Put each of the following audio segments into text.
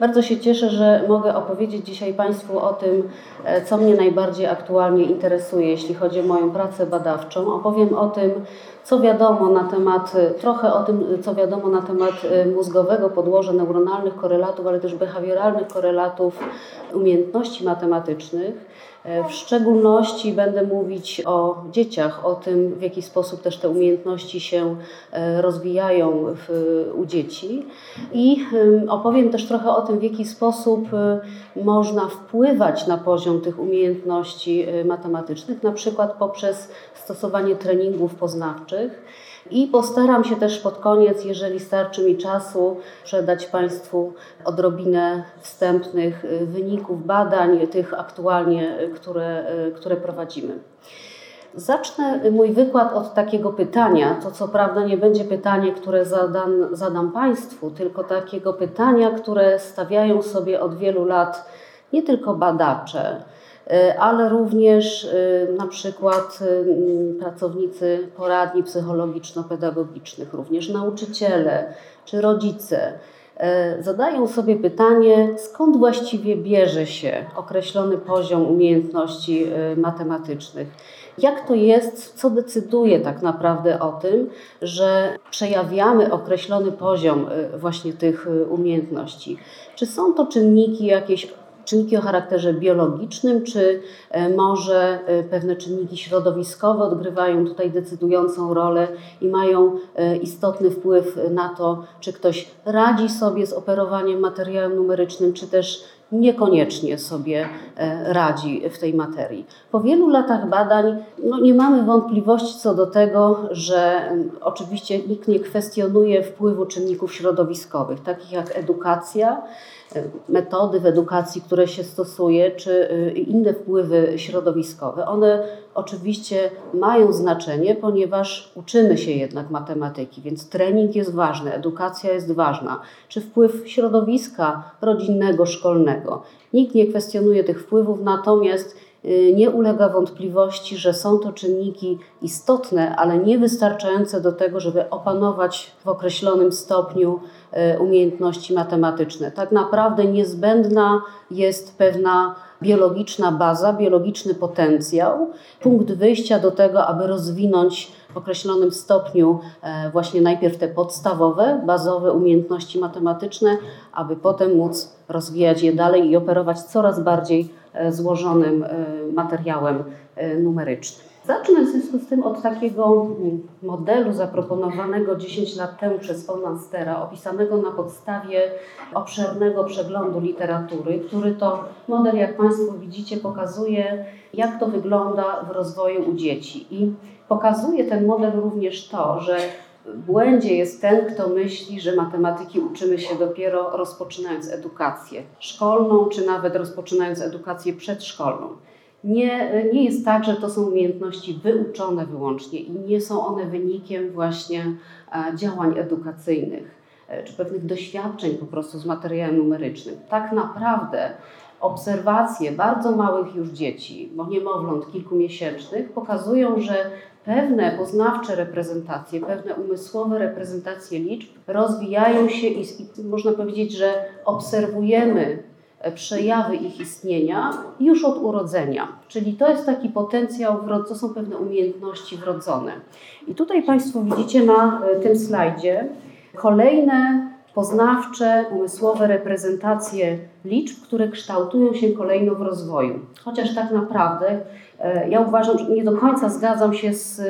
Bardzo się cieszę, że mogę opowiedzieć dzisiaj Państwu o tym, e, co mnie najbardziej aktualnie interesuje, jeśli chodzi o moją pracę badawczą. Opowiem o tym, co wiadomo na temat, trochę o tym, co wiadomo na temat e, mózgowego podłoża neuronalnych korelatów, ale też behawioralnych korelatów umiejętności matematycznych. E, w szczególności będę mówić o dzieciach, o tym, w jaki sposób też te umiejętności się e, rozwijają w, u dzieci. I opowiem też trochę o tym, w jaki sposób e, można wpływać na poziom tych umiejętności matematycznych, na przykład poprzez stosowanie treningów poznawczych i postaram się też pod koniec, jeżeli starczy mi czasu, przedać Państwu odrobinę wstępnych y, wyników badań, tych aktualnie, y, które, y, które prowadzimy. Zacznę mój wykład od takiego pytania. To co prawda nie będzie pytanie, które zadam, zadam Państwu, tylko takiego pytania, które stawiają sobie od wielu lat nie tylko badacze, ale również e, na przykład e, pracownicy poradni psychologiczno-pedagogicznych, również nauczyciele czy rodzice zadają sobie pytanie, skąd właściwie bierze się określony poziom umiejętności matematycznych. Jak to jest, co decyduje tak naprawdę o tym, że przejawiamy określony poziom właśnie tych umiejętności? Czy są to czynniki jakieś czynniki o charakterze biologicznym, czy e, może e, pewne czynniki środowiskowe odgrywają tutaj decydującą rolę i mają e, istotny wpływ na to, czy ktoś radzi sobie z operowaniem materiałem numerycznym, czy też niekoniecznie sobie radzi w tej materii. Po wielu latach badań no, nie mamy wątpliwości co do tego, że oczywiście nikt nie kwestionuje wpływu czynników środowiskowych, takich jak edukacja, metody w edukacji, które się stosuje, czy y, inne wpływy środowiskowe. One oczywiście mają znaczenie, ponieważ uczymy się jednak matematyki, więc trening jest ważny, edukacja jest ważna. Czy wpływ środowiska rodzinnego, szkolnego? Nikt nie kwestionuje tych wpływów, natomiast nie ulega wątpliwości, że są to czynniki istotne, ale niewystarczające do tego, żeby opanować w określonym stopniu E, umiejętności matematyczne. Tak naprawdę niezbędna jest pewna biologiczna baza, biologiczny potencjał, punkt wyjścia do tego, aby rozwinąć w określonym stopniu e, właśnie najpierw te podstawowe, bazowe umiejętności matematyczne, aby potem móc rozwijać je dalej i operować coraz bardziej e, złożonym materiałem numerycznym. Zacznę w związku z tym od takiego mm, modelu zaproponowanego 10 lat temu przez von Lanstera, opisanego na podstawie obszernego przeglądu literatury, który to model, jak Państwo widzicie, pokazuje, jak to wygląda w rozwoju u dzieci. I pokazuje ten model również to, że błędzie jest ten, kto myśli, że matematyki uczymy się dopiero rozpoczynając edukację szkolną, czy nawet rozpoczynając edukację przedszkolną. Nie, nie jest tak, że to są umiejętności wyuczone wyłącznie i nie są one wynikiem właśnie e, działań edukacyjnych e, czy pewnych doświadczeń po prostu z materiałem numerycznym. Tak naprawdę obserwacje bardzo małych już dzieci, bo niemowląt kilkumiesięcznych, pokazują, że pewne poznawcze reprezentacje, pewne umysłowe reprezentacje liczb rozwijają się i, i można powiedzieć, że obserwujemy przejawy ich istnienia już od urodzenia. Czyli to jest taki potencjał, to są pewne umiejętności wrodzone. I tutaj Państwo widzicie na e, tym slajdzie kolejne poznawcze, umysłowe reprezentacje liczb, które kształtują się kolejno w rozwoju. Chociaż tak naprawdę e, ja uważam, że nie do końca zgadzam się z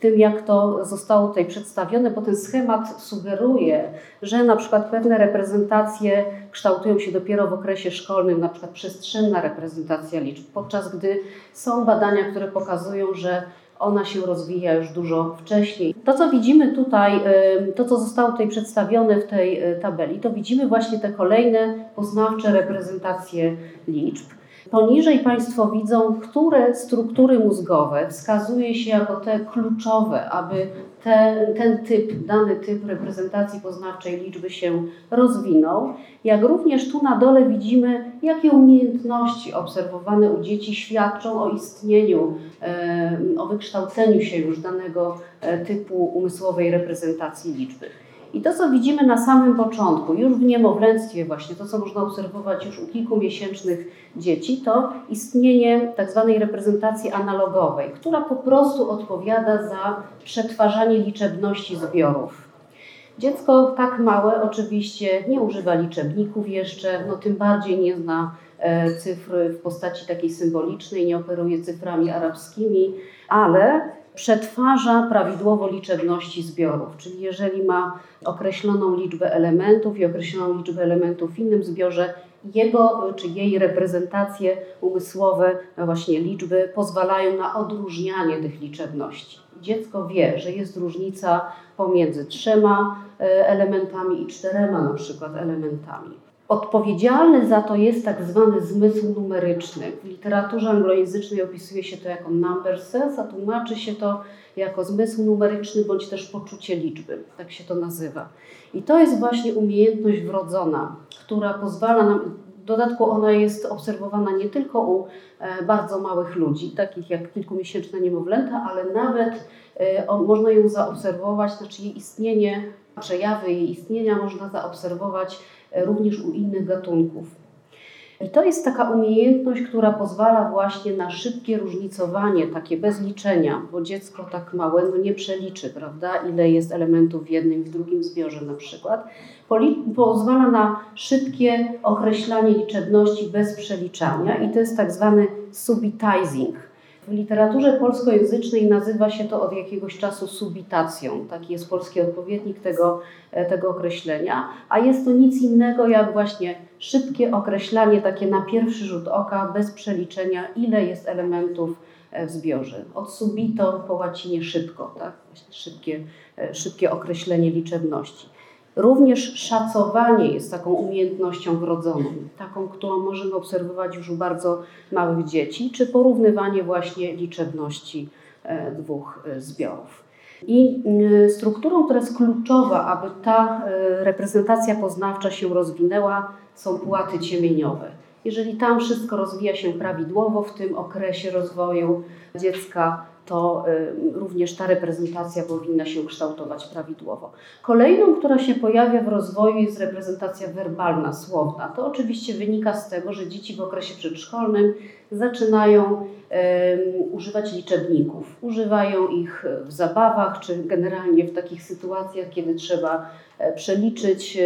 tym, jak to zostało tutaj przedstawione, bo ten schemat sugeruje, że na przykład pewne reprezentacje kształtują się dopiero w okresie szkolnym, na przykład przestrzenna reprezentacja liczb, podczas gdy są badania, które pokazują, że ona się rozwija już dużo wcześniej. To, co widzimy tutaj, to, co zostało tutaj przedstawione w tej e, tabeli, to widzimy właśnie te kolejne poznawcze reprezentacje liczb. Poniżej Państwo widzą, które struktury mózgowe wskazuje się jako te kluczowe, aby ten, ten typ, dany typ reprezentacji poznawczej liczby się rozwinął. Jak również tu na dole widzimy, jakie umiejętności obserwowane u dzieci świadczą o istnieniu, o wykształceniu się już danego e, typu umysłowej reprezentacji liczby. I to, co widzimy na samym początku, już w niemowlęctwie właśnie, to, co można obserwować już u kilkumiesięcznych dzieci, to istnienie tak zwanej reprezentacji analogowej, która po prostu odpowiada za przetwarzanie liczebności zbiorów. Dziecko tak małe oczywiście nie używa liczebników jeszcze, no tym bardziej nie zna e, cyfry w postaci takiej symbolicznej, nie operuje cyframi arabskimi, ale przetwarza prawidłowo liczebności zbiorów, czyli jeżeli ma określoną liczbę elementów i określoną liczbę elementów w innym zbiorze, jego czy jej reprezentacje umysłowe, właśnie liczby, pozwalają na odróżnianie tych liczebności. Dziecko wie, że jest różnica pomiędzy trzema e, elementami i czterema na przykład elementami. Odpowiedzialny za to jest tak zwany zmysł numeryczny. W literaturze anglojęzycznej opisuje się to jako number sense, a tłumaczy się to jako zmysł numeryczny bądź też poczucie liczby. Tak się to nazywa. I to jest właśnie umiejętność wrodzona, która pozwala nam, w dodatku ona jest obserwowana nie tylko u e, bardzo małych ludzi, takich jak kilkumiesięczne niemowlęta, ale nawet e, można ją zaobserwować, znaczy jej istnienie, przejawy jej istnienia można zaobserwować również u innych gatunków. I to jest taka umiejętność, która pozwala właśnie na szybkie różnicowanie, takie bez liczenia, bo dziecko tak małe no nie przeliczy, prawda, ile jest elementów w jednym i w drugim zbiorze na przykład. Pozwala na szybkie określanie liczebności bez przeliczania i to jest tak zwany subitizing w literaturze polskojęzycznej nazywa się to od jakiegoś czasu subitacją. Taki jest polski odpowiednik tego, e, tego określenia, a jest to nic innego jak właśnie szybkie określanie, takie na pierwszy rzut oka, bez przeliczenia, ile jest elementów e, w zbiorze. Od subito po łacinie szybko, tak? Właśnie szybkie, e, szybkie określenie liczebności. Również szacowanie jest taką umiejętnością wrodzoną, taką, którą możemy obserwować już u bardzo małych dzieci, czy porównywanie właśnie liczebności e, dwóch e, zbiorów. I e, strukturą, która jest kluczowa, aby ta reprezentacja poznawcza się rozwinęła, są płaty ciemieniowe. Jeżeli tam wszystko rozwija się prawidłowo w tym okresie rozwoju dziecka, to y, również ta reprezentacja powinna się kształtować prawidłowo. Kolejną, która się pojawia w rozwoju jest reprezentacja werbalna, słowna. To oczywiście wynika z tego, że dzieci w okresie przedszkolnym zaczynają używać liczebników. Używają ich w zabawach, czy generalnie w takich sytuacjach, kiedy trzeba e, przeliczyć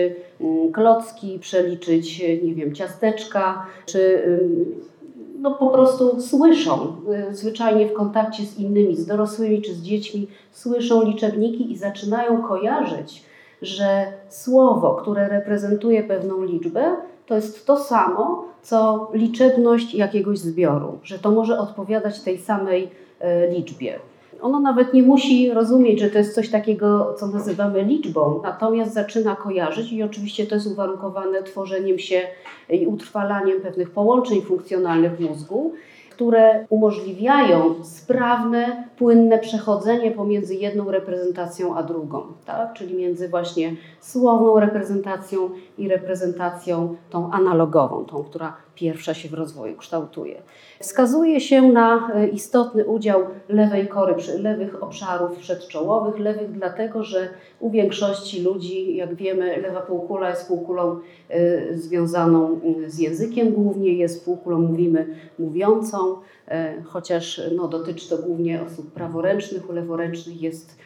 klocki, przeliczyć, nie wiem, ciasteczka, czy no, po prostu słyszą, y, zwyczajnie w kontakcie z innymi, z dorosłymi czy z dziećmi, słyszą liczebniki i zaczynają kojarzyć, że słowo, które reprezentuje pewną liczbę, to jest to samo, co liczebność jakiegoś zbioru, że to może odpowiadać tej samej y, liczbie. Ono nawet nie musi rozumieć, że to jest coś takiego, co nazywamy liczbą, natomiast zaczyna kojarzyć i oczywiście to jest uwarunkowane tworzeniem się i utrwalaniem pewnych połączeń funkcjonalnych w mózgu, które umożliwiają sprawne, płynne przechodzenie pomiędzy jedną reprezentacją a drugą, tak? czyli między właśnie słowną reprezentacją i reprezentacją tą analogową, tą, która pierwsza się w rozwoju kształtuje. Wskazuje się na e, istotny udział lewej kory, lewych obszarów przedczołowych, lewych dlatego, że u większości ludzi, jak wiemy, lewa półkula jest półkulą y, związaną z językiem głównie, jest półkulą, mówimy, mówiącą, chociaż no, dotyczy to głównie osób praworęcznych, u leworęcznych jest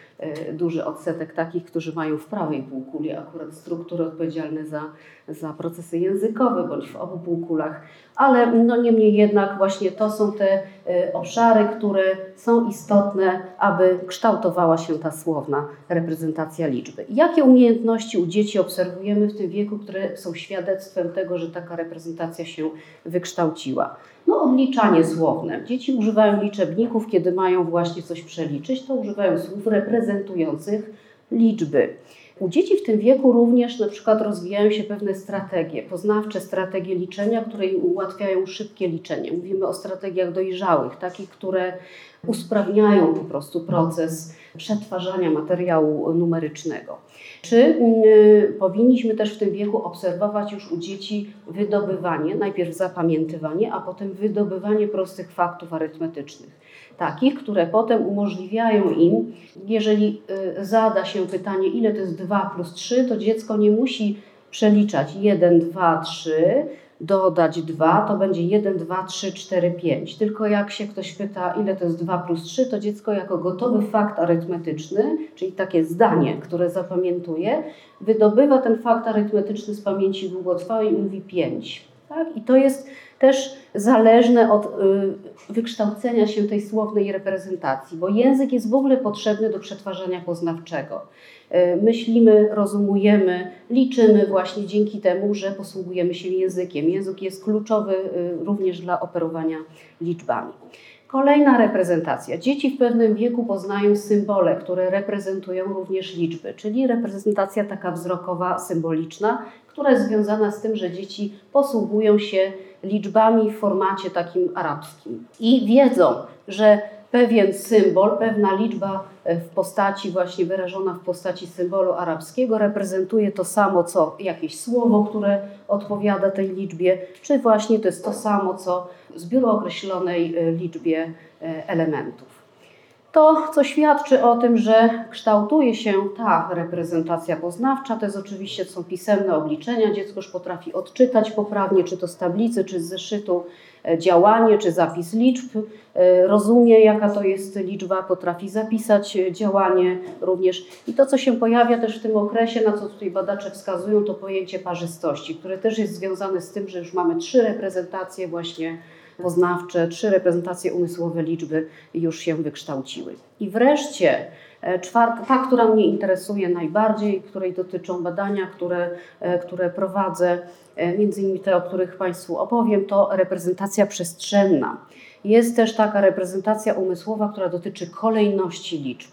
duży odsetek takich, którzy mają w prawej półkuli akurat struktury odpowiedzialne za, za procesy językowe, bądź w obu półkulach ale no niemniej jednak właśnie to są te y, obszary, które są istotne, aby kształtowała się ta słowna reprezentacja liczby. Jakie umiejętności u dzieci obserwujemy w tym wieku, które są świadectwem tego, że taka reprezentacja się wykształciła? No, odliczanie słowne. Dzieci używają liczebników, kiedy mają właśnie coś przeliczyć, to używają słów reprezentujących liczby. U dzieci w tym wieku również na przykład rozwijają się pewne strategie, poznawcze strategie liczenia, które ułatwiają szybkie liczenie. Mówimy o strategiach dojrzałych, takich, które usprawniają po prostu proces przetwarzania materiału numerycznego. Czy y, powinniśmy też w tym wieku obserwować już u dzieci wydobywanie, najpierw zapamiętywanie, a potem wydobywanie prostych faktów arytmetycznych? Takich, które potem umożliwiają im, jeżeli y, zada się pytanie, ile to jest 2 plus 3, to dziecko nie musi przeliczać 1, 2, 3, dodać 2, to będzie 1, 2, 3, 4, 5. Tylko jak się ktoś pyta, ile to jest 2 plus 3, to dziecko jako gotowy fakt arytmetyczny, czyli takie zdanie, które zapamiętuje, wydobywa ten fakt arytmetyczny z pamięci długotrwałej i mówi 5. Tak? I to jest też zależne od y, wykształcenia się tej słownej reprezentacji, bo język jest w ogóle potrzebny do przetwarzania poznawczego. Y, myślimy, rozumujemy, liczymy właśnie dzięki temu, że posługujemy się językiem. Język jest kluczowy y, również dla operowania liczbami. Kolejna reprezentacja. Dzieci w pewnym wieku poznają symbole, które reprezentują również liczby, czyli reprezentacja taka wzrokowa, symboliczna, która jest związana z tym, że dzieci posługują się liczbami w formacie takim arabskim i wiedzą, że pewien symbol, pewna liczba e, w postaci właśnie wyrażona w postaci symbolu arabskiego reprezentuje to samo co jakieś słowo, które odpowiada tej liczbie, czy właśnie to jest to samo co zbiór określonej e, liczbie e, elementów. To, co świadczy o tym, że kształtuje się ta reprezentacja poznawcza, to jest oczywiście są pisemne obliczenia. Dziecko już potrafi odczytać poprawnie, czy to z tablicy, czy z zeszytu, e, działanie, czy zapis liczb. E, rozumie, jaka to jest liczba, potrafi zapisać działanie również. I to, co się pojawia też w tym okresie, na co tutaj badacze wskazują, to pojęcie parzystości, które też jest związane z tym, że już mamy trzy reprezentacje właśnie poznawcze, trzy reprezentacje umysłowe liczby już się wykształciły. I wreszcie e, czwarta, ta, która mnie interesuje najbardziej, której dotyczą badania, które, e, które prowadzę, e, między innymi te, o których Państwu opowiem, to reprezentacja przestrzenna. Jest też taka reprezentacja umysłowa, która dotyczy kolejności liczb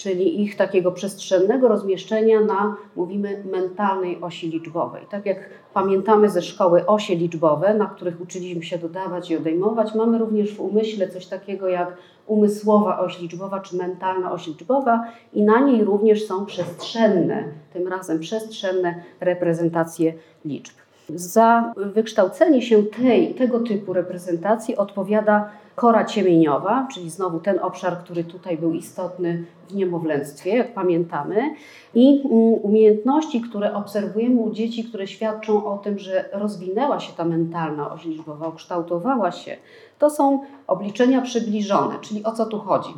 czyli ich takiego przestrzennego rozmieszczenia na, mówimy, mentalnej osi liczbowej. Tak jak pamiętamy ze szkoły osie liczbowe, na których uczyliśmy się dodawać i odejmować, mamy również w umyśle coś takiego jak umysłowa oś liczbowa czy mentalna oś liczbowa i na niej również są przestrzenne, tym razem przestrzenne reprezentacje liczb. Za wykształcenie się tej, tego typu reprezentacji odpowiada kora ciemieniowa, czyli znowu ten obszar, który tutaj był istotny w niemowlęctwie, jak pamiętamy, i mm, umiejętności, które obserwujemy u dzieci, które świadczą o tym, że rozwinęła się ta mentalna oś liczbowa, ukształtowała się, to są obliczenia przybliżone, czyli o co tu chodzi?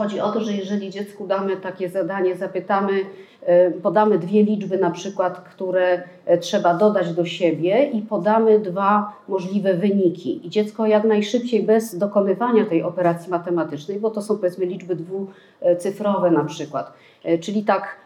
Chodzi o to, że jeżeli dziecku damy takie zadanie, zapytamy, e, podamy dwie liczby na przykład, które e, trzeba dodać do siebie i podamy dwa możliwe wyniki. I dziecko jak najszybciej bez dokonywania tej operacji matematycznej, bo to są powiedzmy liczby dwucyfrowe na przykład, e, czyli tak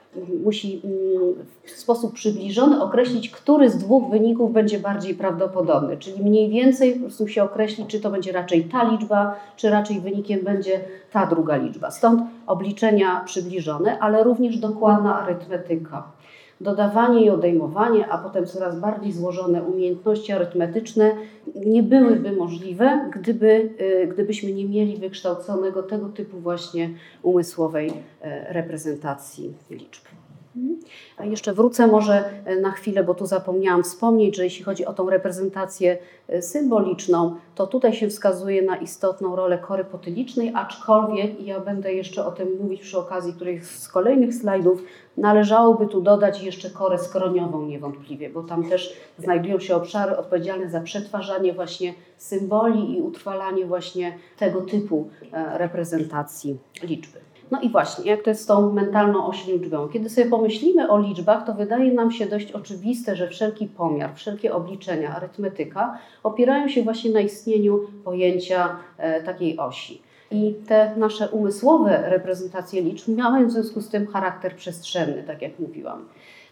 musi mm, w sposób przybliżony określić, który z dwóch wyników będzie bardziej prawdopodobny. Czyli mniej więcej po prostu się określi, czy to będzie raczej ta liczba, czy raczej wynikiem będzie ta druga liczba. Stąd obliczenia przybliżone, ale również dokładna arytmetyka. Dodawanie i odejmowanie, a potem coraz bardziej złożone umiejętności arytmetyczne nie byłyby możliwe, gdyby, y, gdybyśmy nie mieli wykształconego tego typu właśnie umysłowej e, reprezentacji liczb. A jeszcze wrócę może e, na chwilę, bo tu zapomniałam wspomnieć, że jeśli chodzi o tą reprezentację e, symboliczną, to tutaj się wskazuje na istotną rolę kory potylicznej, aczkolwiek, i ja będę jeszcze o tym mówić przy okazji których z kolejnych slajdów, należałoby tu dodać jeszcze korę skroniową niewątpliwie, bo tam też znajdują się obszary odpowiedzialne za przetwarzanie właśnie symboli i utrwalanie właśnie tego typu e, reprezentacji liczby. No i właśnie, jak to jest z tą mentalną osią liczbową? Kiedy sobie pomyślimy o liczbach, to wydaje nam się dość oczywiste, że wszelki pomiar, wszelkie obliczenia, arytmetyka opierają się właśnie na istnieniu pojęcia e, takiej osi. I te nasze umysłowe reprezentacje liczb miały w związku z tym charakter przestrzenny, tak jak mówiłam.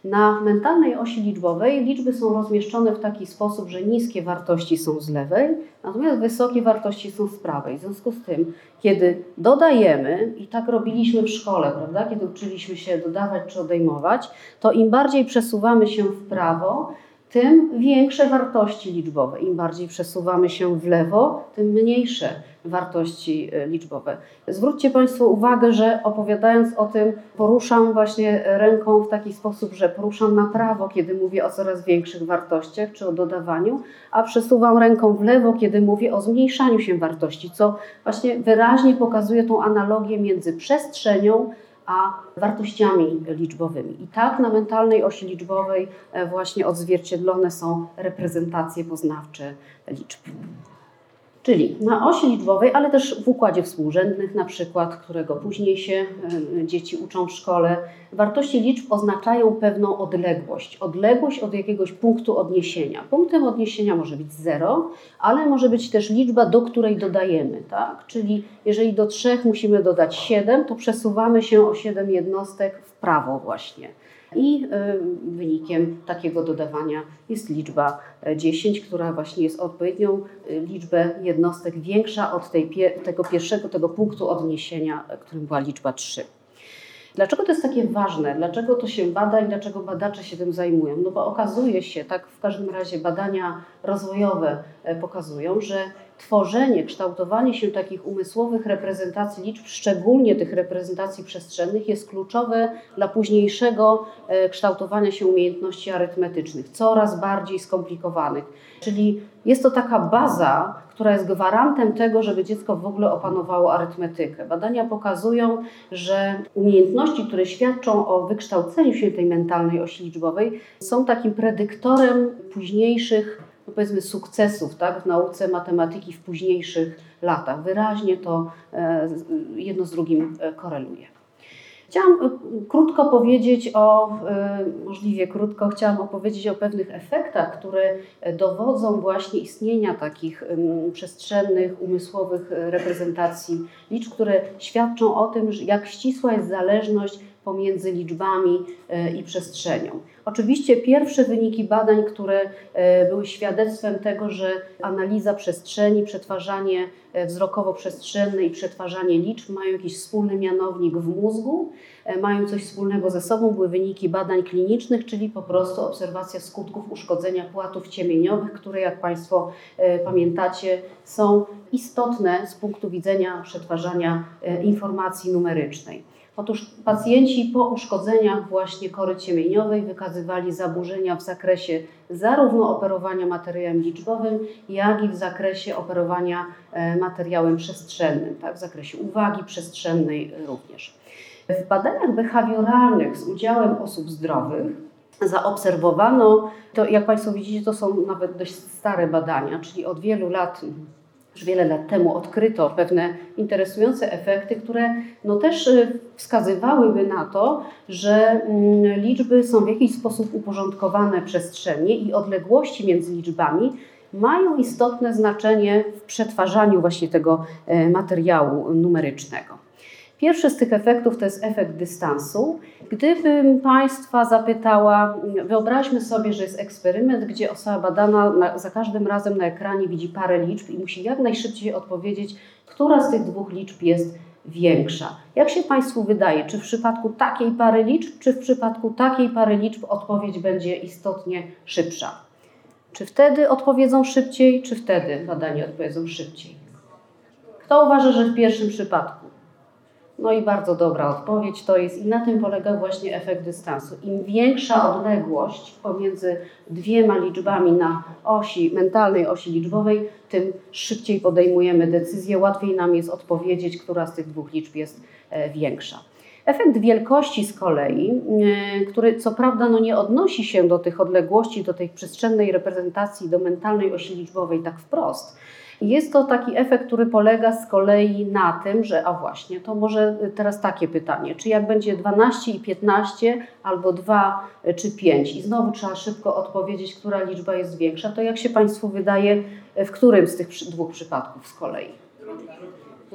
Na mentalnej osi liczbowej liczby są rozmieszczone w taki sposób, że niskie wartości są z lewej, natomiast wysokie wartości są z prawej. W związku z tym, kiedy dodajemy, i tak robiliśmy w szkole, prawda, kiedy uczyliśmy się dodawać czy odejmować, to im bardziej przesuwamy się w prawo, tym większe wartości liczbowe. Im bardziej przesuwamy się w lewo, tym mniejsze wartości e, liczbowe. Zwróćcie Państwo uwagę, że opowiadając o tym, poruszam właśnie ręką w taki sposób, że poruszam na prawo, kiedy mówię o coraz większych wartościach czy o dodawaniu, a przesuwam ręką w lewo, kiedy mówię o zmniejszaniu się wartości, co właśnie wyraźnie pokazuje tą analogię między przestrzenią a wartościami liczbowymi. I tak na mentalnej osi liczbowej e, właśnie odzwierciedlone są reprezentacje poznawcze liczb. Czyli na osi liczbowej, ale też w układzie współrzędnych, na przykład, którego później się e, dzieci uczą w szkole, wartości liczb oznaczają pewną odległość. Odległość od jakiegoś punktu odniesienia. Punktem odniesienia może być 0, ale może być też liczba, do której dodajemy. Tak? Czyli jeżeli do 3 musimy dodać 7, to przesuwamy się o 7 jednostek w prawo właśnie. I y, wynikiem takiego dodawania jest liczba 10, e, która właśnie jest odpowiednią y, liczbę jednostek większa od tej, tego pierwszego tego punktu odniesienia, którym była liczba 3. Dlaczego to jest takie ważne? Dlaczego to się bada i dlaczego badacze się tym zajmują? No bo okazuje się, tak w każdym razie badania rozwojowe e, pokazują, że tworzenie, kształtowanie się takich umysłowych reprezentacji liczb, szczególnie tych reprezentacji przestrzennych, jest kluczowe dla późniejszego e, kształtowania się umiejętności arytmetycznych, coraz bardziej skomplikowanych. Czyli jest to taka baza, która jest gwarantem tego, żeby dziecko w ogóle opanowało arytmetykę. Badania pokazują, że umiejętności, które świadczą o wykształceniu się tej mentalnej osi liczbowej, są takim predyktorem późniejszych powiedzmy sukcesów tak, w nauce matematyki w późniejszych latach. Wyraźnie to e, jedno z drugim e, koreluje. Chciałam e, krótko powiedzieć o, możliwie krótko, chciałam opowiedzieć o pewnych efektach, które dowodzą właśnie istnienia takich przestrzennych, umysłowych reprezentacji liczb, które świadczą o tym, jak ścisła jest zależność pomiędzy liczbami i przestrzenią. Oczywiście pierwsze wyniki badań, które e, były świadectwem tego, że analiza przestrzeni, przetwarzanie e, wzrokowo-przestrzenne i przetwarzanie liczb mają jakiś wspólny mianownik w mózgu, e, mają coś wspólnego ze sobą, były wyniki badań klinicznych, czyli po prostu obserwacja skutków uszkodzenia płatów ciemieniowych, które jak Państwo pamiętacie są istotne z punktu widzenia przetwarzania informacji numerycznej. Otóż pacjenci po uszkodzeniach właśnie kory ciemieniowej wykazywali zaburzenia w zakresie zarówno operowania materiałem liczbowym, jak i w zakresie operowania e, materiałem przestrzennym, tak, w zakresie uwagi przestrzennej również. W badaniach behawioralnych z udziałem osób zdrowych zaobserwowano, to jak Państwo widzicie, to są nawet dość stare badania, czyli od wielu lat już wiele lat temu odkryto pewne interesujące efekty, które no też y, wskazywałyby na to, że mm, liczby są w jakiś sposób uporządkowane przestrzennie i odległości między liczbami mają istotne znaczenie w przetwarzaniu właśnie tego e, materiału numerycznego. Pierwszy z tych efektów to jest efekt dystansu. Gdybym Państwa zapytała, wyobraźmy sobie, że jest eksperyment, gdzie osoba badana na, za każdym razem na ekranie widzi parę liczb i musi jak najszybciej odpowiedzieć, która z tych dwóch liczb jest większa. Jak się Państwu wydaje, czy w przypadku takiej pary liczb, czy w przypadku takiej pary liczb odpowiedź będzie istotnie szybsza? Czy wtedy odpowiedzą szybciej, czy wtedy badani odpowiedzą szybciej? Kto uważa, że w pierwszym przypadku? No i bardzo dobra odpowiedź to jest, i na tym polega właśnie efekt dystansu. Im większa odległość pomiędzy dwiema liczbami na osi, mentalnej osi liczbowej, tym szybciej podejmujemy decyzję, łatwiej nam jest odpowiedzieć, która z tych dwóch liczb jest e, większa. Efekt wielkości z kolei, e, który co prawda no nie odnosi się do tych odległości, do tej przestrzennej reprezentacji, do mentalnej osi liczbowej tak wprost, jest to taki efekt, który polega z kolei na tym, że, a właśnie, to może teraz takie pytanie, czy jak będzie 12 i 15, albo 2 czy 5 i znowu trzeba szybko odpowiedzieć, która liczba jest większa, to jak się Państwu wydaje, w którym z tych dwóch przypadków z kolei?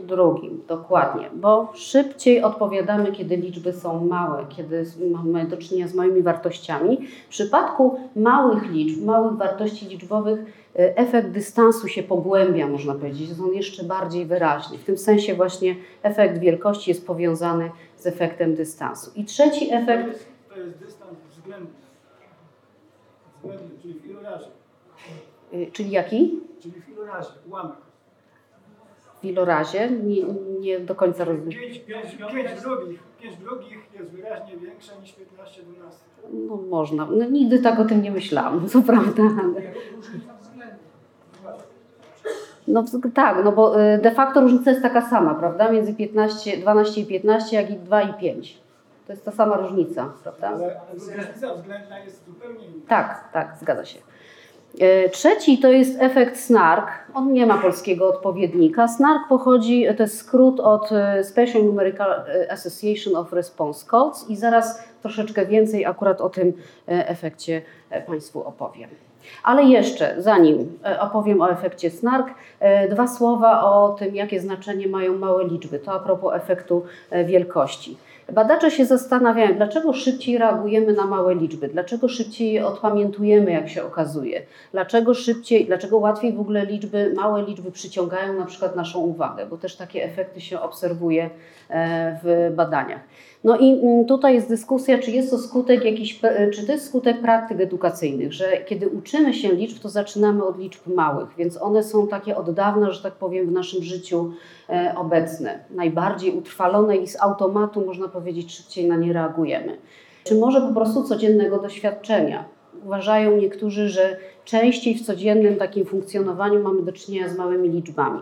Drugim, dokładnie, bo szybciej odpowiadamy, kiedy liczby są małe, kiedy mamy do czynienia z małymi wartościami. W przypadku małych liczb, małych wartości liczbowych, e, efekt dystansu się pogłębia, można powiedzieć, jest on jeszcze bardziej wyraźny. W tym sensie właśnie efekt wielkości jest powiązany z efektem dystansu. I trzeci efekt. To jest, to jest dystans względny. czyli w ilu razy? Y, czyli jaki? Czyli w ilu razy, ułamek. W ilorazie? Nie, nie do końca rozumiem. Pięć, pięć, pięć drugich, pięć drugich jest wyraźnie większa niż 15 dwunastych. No można. No, nigdy tak o tym nie myślałam, co prawda. No tak, no bo y, de facto różnica jest taka sama, prawda? Między 15, 12 i 15, jak i 2 i 5. To jest ta sama różnica, prawda? Ale różnica względna jest zupełnie inna. Tak, tak, zgadza się. E, trzeci to jest efekt SNARK. On nie ma polskiego odpowiednika. SNARK pochodzi, to jest skrót od e, Special Numerical e, Association of Response Codes i zaraz troszeczkę więcej akurat o tym efekcie Państwu opowiem. Ale jeszcze, zanim opowiem o efekcie SNARK, dwa słowa o tym, jakie znaczenie mają małe liczby. To a propos efektu wielkości. Badacze się zastanawiają, dlaczego szybciej reagujemy na małe liczby, dlaczego szybciej je odpamiętujemy, jak się okazuje, dlaczego szybciej, dlaczego łatwiej w ogóle liczby, małe liczby przyciągają na przykład naszą uwagę, bo też takie efekty się obserwuje e, w badaniach. No i mm, tutaj jest dyskusja, czy jest to skutek jakiś, czy to jest skutek praktyk edukacyjnych, że kiedy uczymy się liczb, to zaczynamy od liczb małych, więc one są takie od dawna, że tak powiem, w naszym życiu e, obecne, najbardziej utrwalone i z automatu, można powiedzieć, szybciej na nie reagujemy. Czy może po prostu codziennego doświadczenia? Uważają niektórzy, że częściej w codziennym takim funkcjonowaniu mamy do czynienia z małymi liczbami.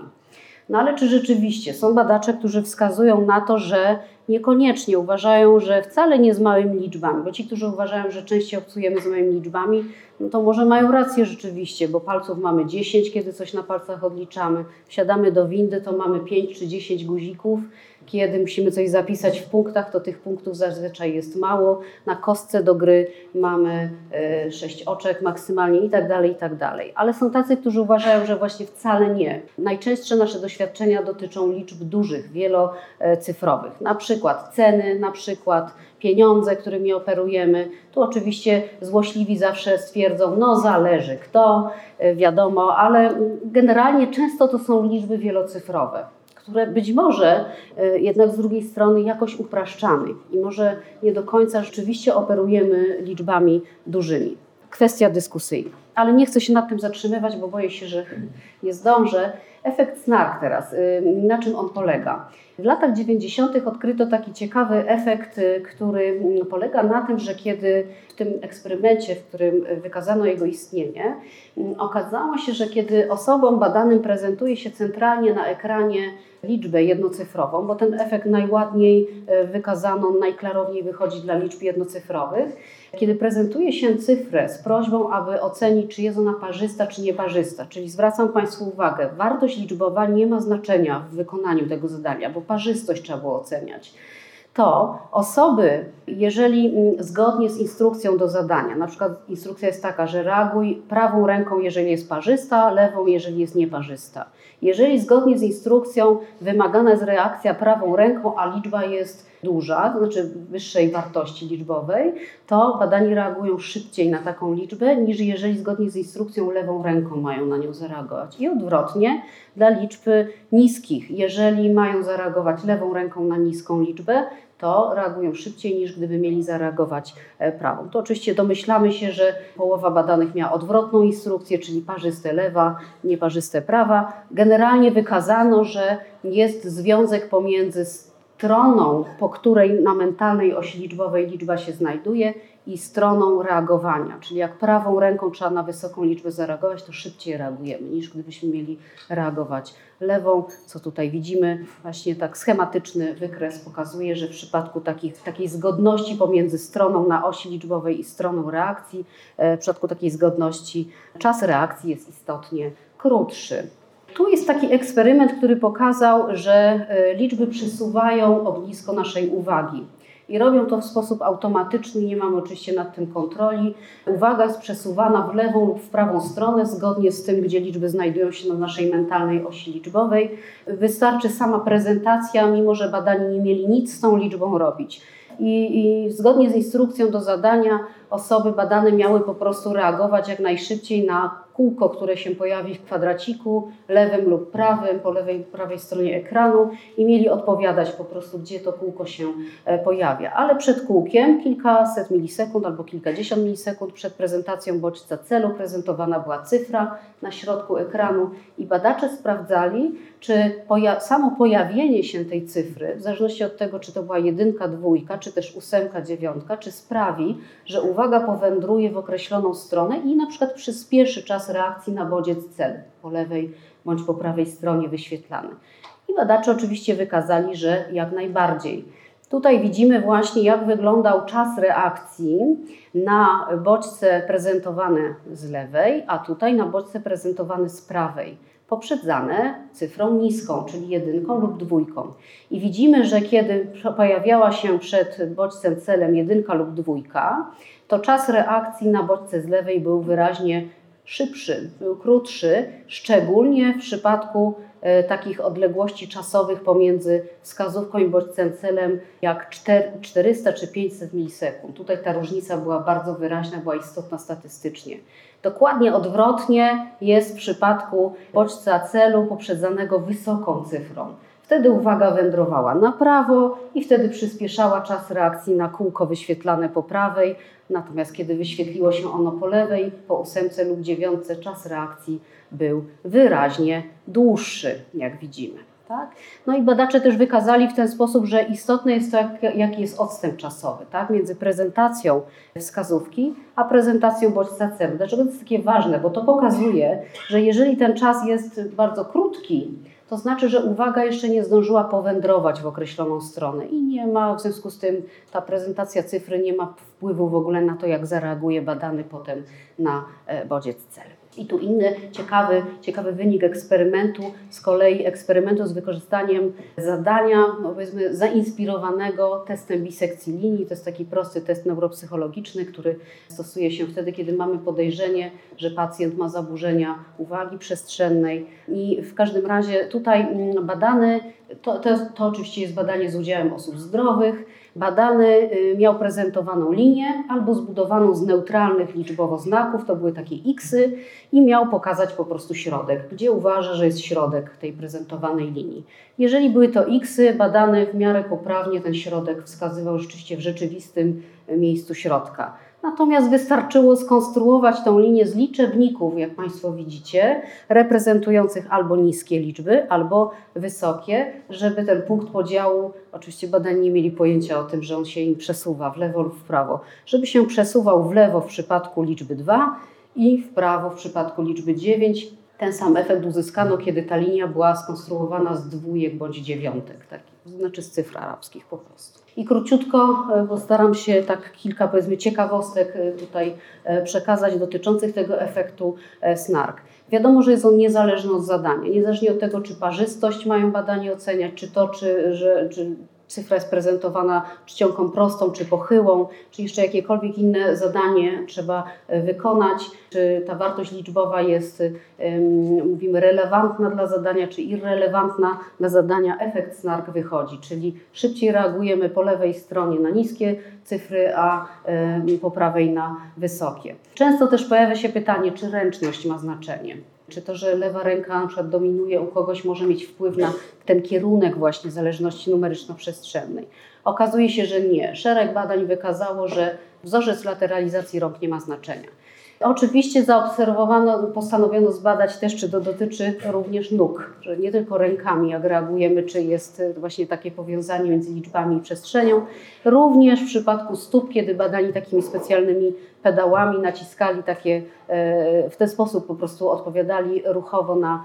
No ale czy rzeczywiście są badacze, którzy wskazują na to, że niekoniecznie uważają, że wcale nie z małymi liczbami, bo ci, którzy uważają, że częściej obcujemy z małymi liczbami, no to może mają rację rzeczywiście, bo palców mamy 10, kiedy coś na palcach odliczamy. Wsiadamy do windy, to mamy 5 czy 10 guzików. Kiedy musimy coś zapisać w punktach, to tych punktów zazwyczaj jest mało. Na kostce do gry mamy 6 e, oczek maksymalnie i tak dalej, i tak dalej. Ale są tacy, którzy uważają, że właśnie wcale nie. Najczęstsze nasze doświadczenia dotyczą liczb dużych, wielocyfrowych. Na przykład ceny, na przykład pieniądze, którymi operujemy. Tu oczywiście złośliwi zawsze stwierdzą, no zależy kto, e, wiadomo, ale generalnie często to są liczby wielocyfrowe które być może e, jednak z drugiej strony jakoś upraszczamy i może nie do końca rzeczywiście operujemy liczbami dużymi. Kwestia dyskusyjna. Ale nie chcę się nad tym zatrzymywać, bo boję się, że nie zdążę. Efekt SNARK teraz, y, na czym on polega? W latach 90. odkryto taki ciekawy efekt, y, który mm, polega na tym, że kiedy w tym eksperymencie, w którym wykazano jego istnienie, mm, okazało się, że kiedy osobom badanym prezentuje się centralnie na ekranie liczbę jednocyfrową, bo ten efekt najładniej y, wykazano, najklarowniej wychodzi dla liczb jednocyfrowych, kiedy prezentuje się cyfrę z prośbą, aby ocenić, czy jest ona parzysta, czy nieparzysta, czyli zwracam Państwu uwagę, wartość liczbowa nie ma znaczenia w wykonaniu tego zadania, bo parzystość trzeba było oceniać to osoby, jeżeli mm, zgodnie z instrukcją do zadania, na przykład instrukcja jest taka, że reaguj prawą ręką, jeżeli jest parzysta, lewą, jeżeli jest nieparzysta. Jeżeli zgodnie z instrukcją wymagana jest reakcja prawą ręką, a liczba jest duża, to znaczy wyższej wartości liczbowej, to badani reagują szybciej na taką liczbę, niż jeżeli zgodnie z instrukcją lewą ręką mają na nią zareagować. I odwrotnie dla liczb niskich. Jeżeli mają zareagować lewą ręką na niską liczbę, to reagują szybciej niż gdyby mieli zareagować e, prawą. To oczywiście domyślamy się, że połowa badanych miała odwrotną instrukcję, czyli parzyste lewa, nieparzyste prawa. Generalnie wykazano, że jest związek pomiędzy stroną, po której na mentalnej osi liczbowej liczba się znajduje i stroną reagowania. Czyli jak prawą ręką trzeba na wysoką liczbę zareagować, to szybciej reagujemy niż gdybyśmy mieli reagować lewą, co tutaj widzimy. Właśnie tak schematyczny wykres pokazuje, że w przypadku takich, takiej zgodności pomiędzy stroną na osi liczbowej i stroną reakcji, e, w przypadku takiej zgodności czas reakcji jest istotnie krótszy. Tu jest taki eksperyment, który pokazał, że e, liczby przesuwają ognisko naszej uwagi. I robią to w sposób automatyczny, nie mamy oczywiście nad tym kontroli. Uwaga jest przesuwana w lewą lub w prawą stronę, zgodnie z tym, gdzie liczby znajdują się na naszej mentalnej osi liczbowej. Wystarczy sama prezentacja, mimo że badani nie mieli nic z tą liczbą robić. I, I, zgodnie z instrukcją do zadania osoby badane miały po prostu reagować jak najszybciej na kółko, które się pojawi w kwadraciku lewym lub prawym, po lewej prawej stronie ekranu i mieli odpowiadać po prostu, gdzie to kółko się e, pojawia. Ale przed kółkiem kilkaset milisekund albo kilkadziesiąt milisekund przed prezentacją bodźca celu prezentowana była cyfra na środku ekranu i badacze sprawdzali, czy poja samo pojawienie się tej cyfry, w zależności od tego, czy to była jedynka, dwójka, czy też ósemka, dziewiątka, czy sprawi, że uwaga powędruje w określoną stronę i na przykład przyspieszy czas reakcji na bodziec celu po lewej bądź po prawej stronie wyświetlany. I badacze oczywiście wykazali, że jak najbardziej. Tutaj widzimy właśnie, jak wyglądał czas reakcji na bodźce prezentowane z lewej, a tutaj na bodźce prezentowane z prawej poprzedzane cyfrą niską, czyli jedynką lub dwójką. I widzimy, że kiedy pojawiała się przed bodźcem celem jedynka lub dwójka, to czas reakcji na bodźce z lewej był wyraźnie szybszy, krótszy, szczególnie w przypadku e, takich odległości czasowych pomiędzy wskazówką i bodźcem celem jak 400 czy 500 milisekund. Tutaj ta różnica była bardzo wyraźna, była istotna statystycznie. Dokładnie odwrotnie jest w przypadku bodźca celu poprzedzanego wysoką cyfrą. Wtedy uwaga wędrowała na prawo i wtedy przyspieszała czas reakcji na kółko wyświetlane po prawej, natomiast kiedy wyświetliło się ono po lewej, po ósemce lub dziewiątce, czas reakcji był wyraźnie dłuższy, jak widzimy. Tak? No i badacze też wykazali w ten sposób, że istotne jest to, jak, jaki jest odstęp czasowy tak? między prezentacją wskazówki a prezentacją bodźca. Dlaczego to jest takie ważne? Bo to pokazuje, że jeżeli ten czas jest bardzo krótki, to znaczy, że uwaga jeszcze nie zdążyła powędrować w określoną stronę i nie ma, w związku z tym ta prezentacja cyfry nie ma wpływu w ogóle na to, jak zareaguje badany potem na e, bodziec cel. I tu inny ciekawy, ciekawy wynik eksperymentu, z kolei eksperymentu z wykorzystaniem zadania, no powiedzmy, zainspirowanego testem bisekcji linii. To jest taki prosty test neuropsychologiczny, który stosuje się wtedy, kiedy mamy podejrzenie, że pacjent ma zaburzenia uwagi przestrzennej. I w każdym razie tutaj mm, badany, to, to, to oczywiście jest badanie z udziałem osób zdrowych, Badany y, miał prezentowaną linię albo zbudowaną z neutralnych liczbowo znaków, to były takie xy i miał pokazać po prostu środek, gdzie uważa, że jest środek tej prezentowanej linii. Jeżeli były to xy, badany w miarę poprawnie ten środek wskazywał rzeczywiście w rzeczywistym miejscu środka. Natomiast wystarczyło skonstruować tą linię z liczebników, jak Państwo widzicie, reprezentujących albo niskie liczby, albo wysokie, żeby ten punkt podziału, oczywiście badani nie mieli pojęcia o tym, że on się im przesuwa w lewo lub w prawo, żeby się przesuwał w lewo w przypadku liczby 2 i w prawo w przypadku liczby 9. Ten sam efekt uzyskano, kiedy ta linia była skonstruowana z dwójek bądź dziewiątek, tak, znaczy z cyfr arabskich po prostu. I króciutko e, postaram się tak kilka powiedzmy ciekawostek e, tutaj e, przekazać dotyczących tego efektu SNARK. Wiadomo, że jest on niezależny od zadania, niezależnie od tego, czy parzystość mają badanie oceniać, czy to, czy, że, czy cyfra jest prezentowana czcionką prostą czy pochyłą, czy jeszcze jakiekolwiek inne zadanie trzeba e, wykonać, czy ta wartość liczbowa jest, mówimy, relevantna dla zadania, czy irrelevantna dla zadania, efekt SNARK wychodzi, czyli szybciej reagujemy po lewej stronie na niskie cyfry, a po prawej na wysokie. Często też pojawia się pytanie, czy ręczność ma znaczenie. Czy to, że lewa ręka na przykład dominuje u kogoś, może mieć wpływ na ten kierunek właśnie zależności numeryczno-przestrzennej? Okazuje się, że nie. Szereg badań wykazało, że wzorzec lateralizacji rąk nie ma znaczenia. Oczywiście zaobserwowano, postanowiono zbadać też, czy to dotyczy również nóg, że nie tylko rękami, jak reagujemy, czy jest właśnie takie powiązanie między liczbami i przestrzenią. Również w przypadku stóp, kiedy badani takimi specjalnymi pedałami, naciskali takie, e, w ten sposób po prostu odpowiadali ruchowo na,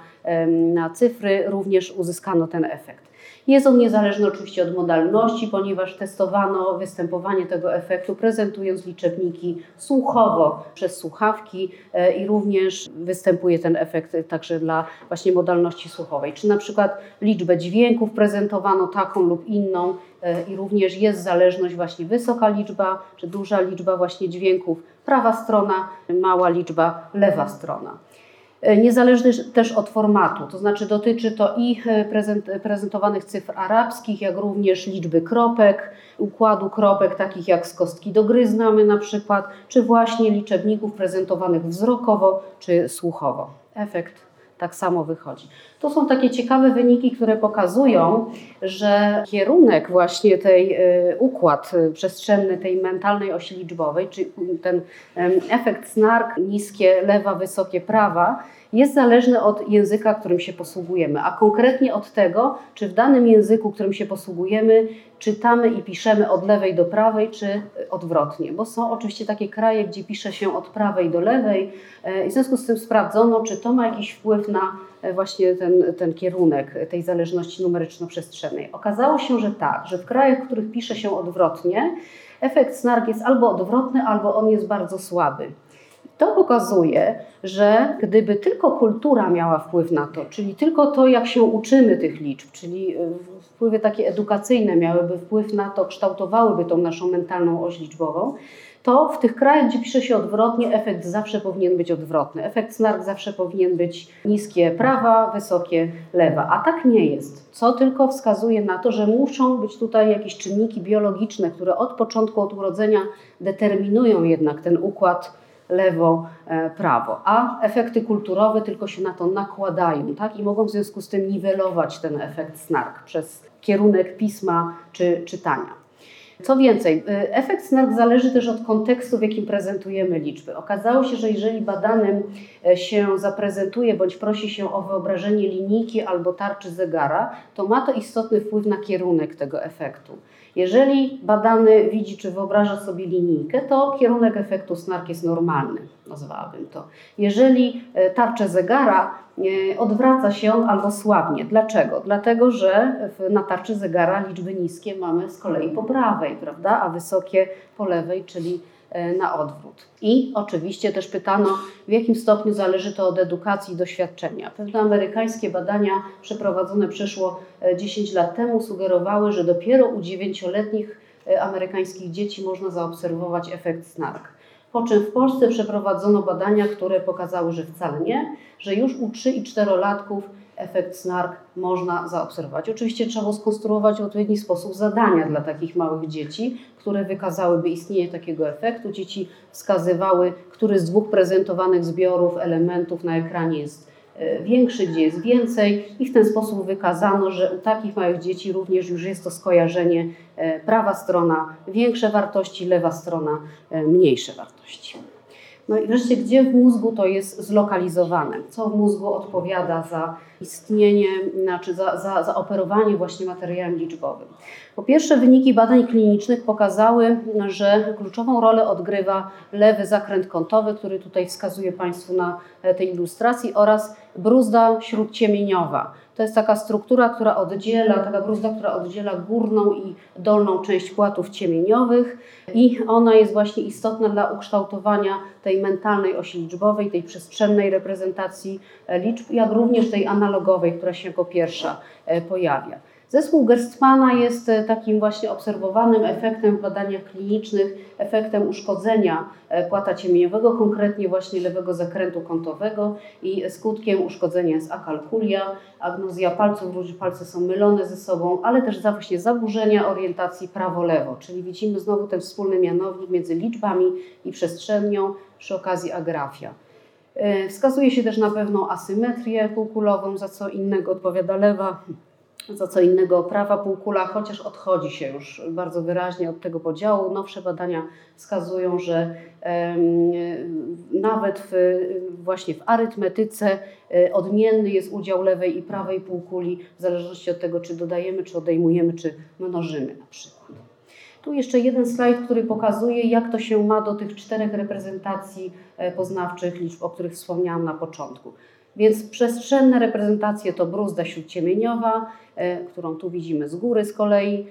na cyfry, również uzyskano ten efekt. Jest on niezależny oczywiście od modalności, ponieważ testowano występowanie tego efektu prezentując liczebniki słuchowo przez słuchawki e, i również występuje ten efekt także dla właśnie modalności słuchowej. Czy na przykład liczbę dźwięków prezentowano taką lub inną e, i również jest zależność właśnie wysoka liczba czy duża liczba właśnie dźwięków, prawa strona, mała liczba, lewa strona. E, niezależny też od formatu, to znaczy dotyczy to i e, prezentowanych cyfr arabskich, jak również liczby kropek, układu kropek takich jak z kostki do gry znamy na przykład, czy właśnie liczebników prezentowanych wzrokowo czy słuchowo. Efekt tak samo wychodzi. To są takie ciekawe wyniki, które pokazują, że kierunek właśnie tej y, układ y, przestrzenny tej mentalnej osi liczbowej, czy ten efekt snark, niskie lewa, wysokie prawa, jest zależny od języka, którym się posługujemy, a konkretnie od tego, czy w danym języku, którym się posługujemy, czytamy i piszemy od lewej do prawej, czy odwrotnie, bo są oczywiście takie kraje, gdzie pisze się od prawej do lewej e, i w związku z tym sprawdzono, czy to ma jakiś wpływ na właśnie ten, ten kierunek tej zależności numeryczno-przestrzennej. Okazało się, że tak, że w krajach, w których pisze się odwrotnie, efekt snark jest albo odwrotny, albo on jest bardzo słaby. To pokazuje, że gdyby tylko kultura miała wpływ na to, czyli tylko to, jak się uczymy tych liczb, czyli y, wpływy takie edukacyjne miałyby wpływ na to, kształtowałyby tą naszą mentalną oś liczbową, to w tych krajach, gdzie pisze się odwrotnie, efekt zawsze powinien być odwrotny. Efekt snark zawsze powinien być niskie prawa, wysokie lewa, a tak nie jest. Co tylko wskazuje na to, że muszą być tutaj jakieś czynniki biologiczne, które od początku, od urodzenia determinują jednak ten układ lewo, e, a efekty kulturowe tylko się na to nakładają tak? i mogą w związku z tym niwelować ten efekt snark przez kierunek pisma czy czytania. Co więcej, e, efekt snark zależy też od kontekstu, w jakim prezentujemy liczby. Okazało się, że jeżeli badanym e, się zaprezentuje bądź prosi się o wyobrażenie linijki albo tarczy zegara, to ma to istotny wpływ na kierunek tego efektu. Jeżeli badany widzi czy wyobraża sobie linijkę, to kierunek efektu snark jest normalny, nazwałabym to. Jeżeli e, tarczę zegara e, odwraca się albo słabnie. Dlaczego? Dlatego, że na tarczy zegara liczby niskie mamy z kolei po prawej, prawda, a wysokie po lewej, czyli E, na odwrót. I oczywiście też pytano, w jakim stopniu zależy to od edukacji i doświadczenia. Pewne amerykańskie badania przeprowadzone przeszło 10 e, lat temu sugerowały, że dopiero u dziewięcioletnich e, amerykańskich dzieci można zaobserwować efekt snark. Po czym w Polsce przeprowadzono badania, które pokazały, że wcale nie, że już u 3 i 4-latków efekt snark można zaobserwować. Oczywiście trzeba skonstruować w odpowiedni sposób zadania dla takich małych dzieci, które wykazałyby istnienie takiego efektu. Dzieci wskazywały, który z dwóch prezentowanych zbiorów elementów na ekranie jest większy, gdzie jest więcej i w ten sposób wykazano, że u takich małych dzieci również już jest to skojarzenie e, prawa strona większe wartości, lewa strona e, mniejsze wartości. No i wreszcie, gdzie w mózgu to jest zlokalizowane? Co w mózgu odpowiada za istnienie, znaczy za, za, za operowanie właśnie materiałem liczbowym? Po pierwsze, wyniki badań klinicznych pokazały, że kluczową rolę odgrywa lewy zakręt kątowy, który tutaj wskazuje Państwu na tej ilustracji, oraz bruzda śródciemieniowa. To jest taka struktura, która oddziela, taka bruzda, która oddziela górną i dolną część płatów ciemieniowych i ona jest właśnie istotna dla ukształtowania tej mentalnej osi liczbowej, tej przestrzennej reprezentacji liczb, jak również tej analogowej, która się jako pierwsza e, pojawia. Zespół Gerstmana jest e, takim właśnie obserwowanym efektem w badaniach klinicznych, efektem uszkodzenia e, płata ciemieniowego, konkretnie właśnie lewego zakrętu kątowego i skutkiem uszkodzenia jest akalkulia, agnozja palców, różne palce są mylone ze sobą, ale też właśnie zaburzenia orientacji prawo-lewo, czyli widzimy znowu ten wspólny mianownik między liczbami i przestrzenią, przy okazji agrafia. E, wskazuje się też na pewną asymetrię półkulową, za co innego odpowiada lewa, za co innego prawa półkula, chociaż odchodzi się już bardzo wyraźnie od tego podziału. Nowsze badania wskazują, że nawet w, właśnie w arytmetyce e, odmienny jest udział lewej i prawej półkuli, w zależności od tego, czy dodajemy, czy odejmujemy, czy mnożymy na przykład. Tu jeszcze jeden slajd, który pokazuje, jak to się ma do tych czterech reprezentacji e, poznawczych liczb, o których wspomniałam na początku. Więc przestrzenne reprezentacje to bruzda śródciemieniowa, którą tu widzimy z góry z kolei.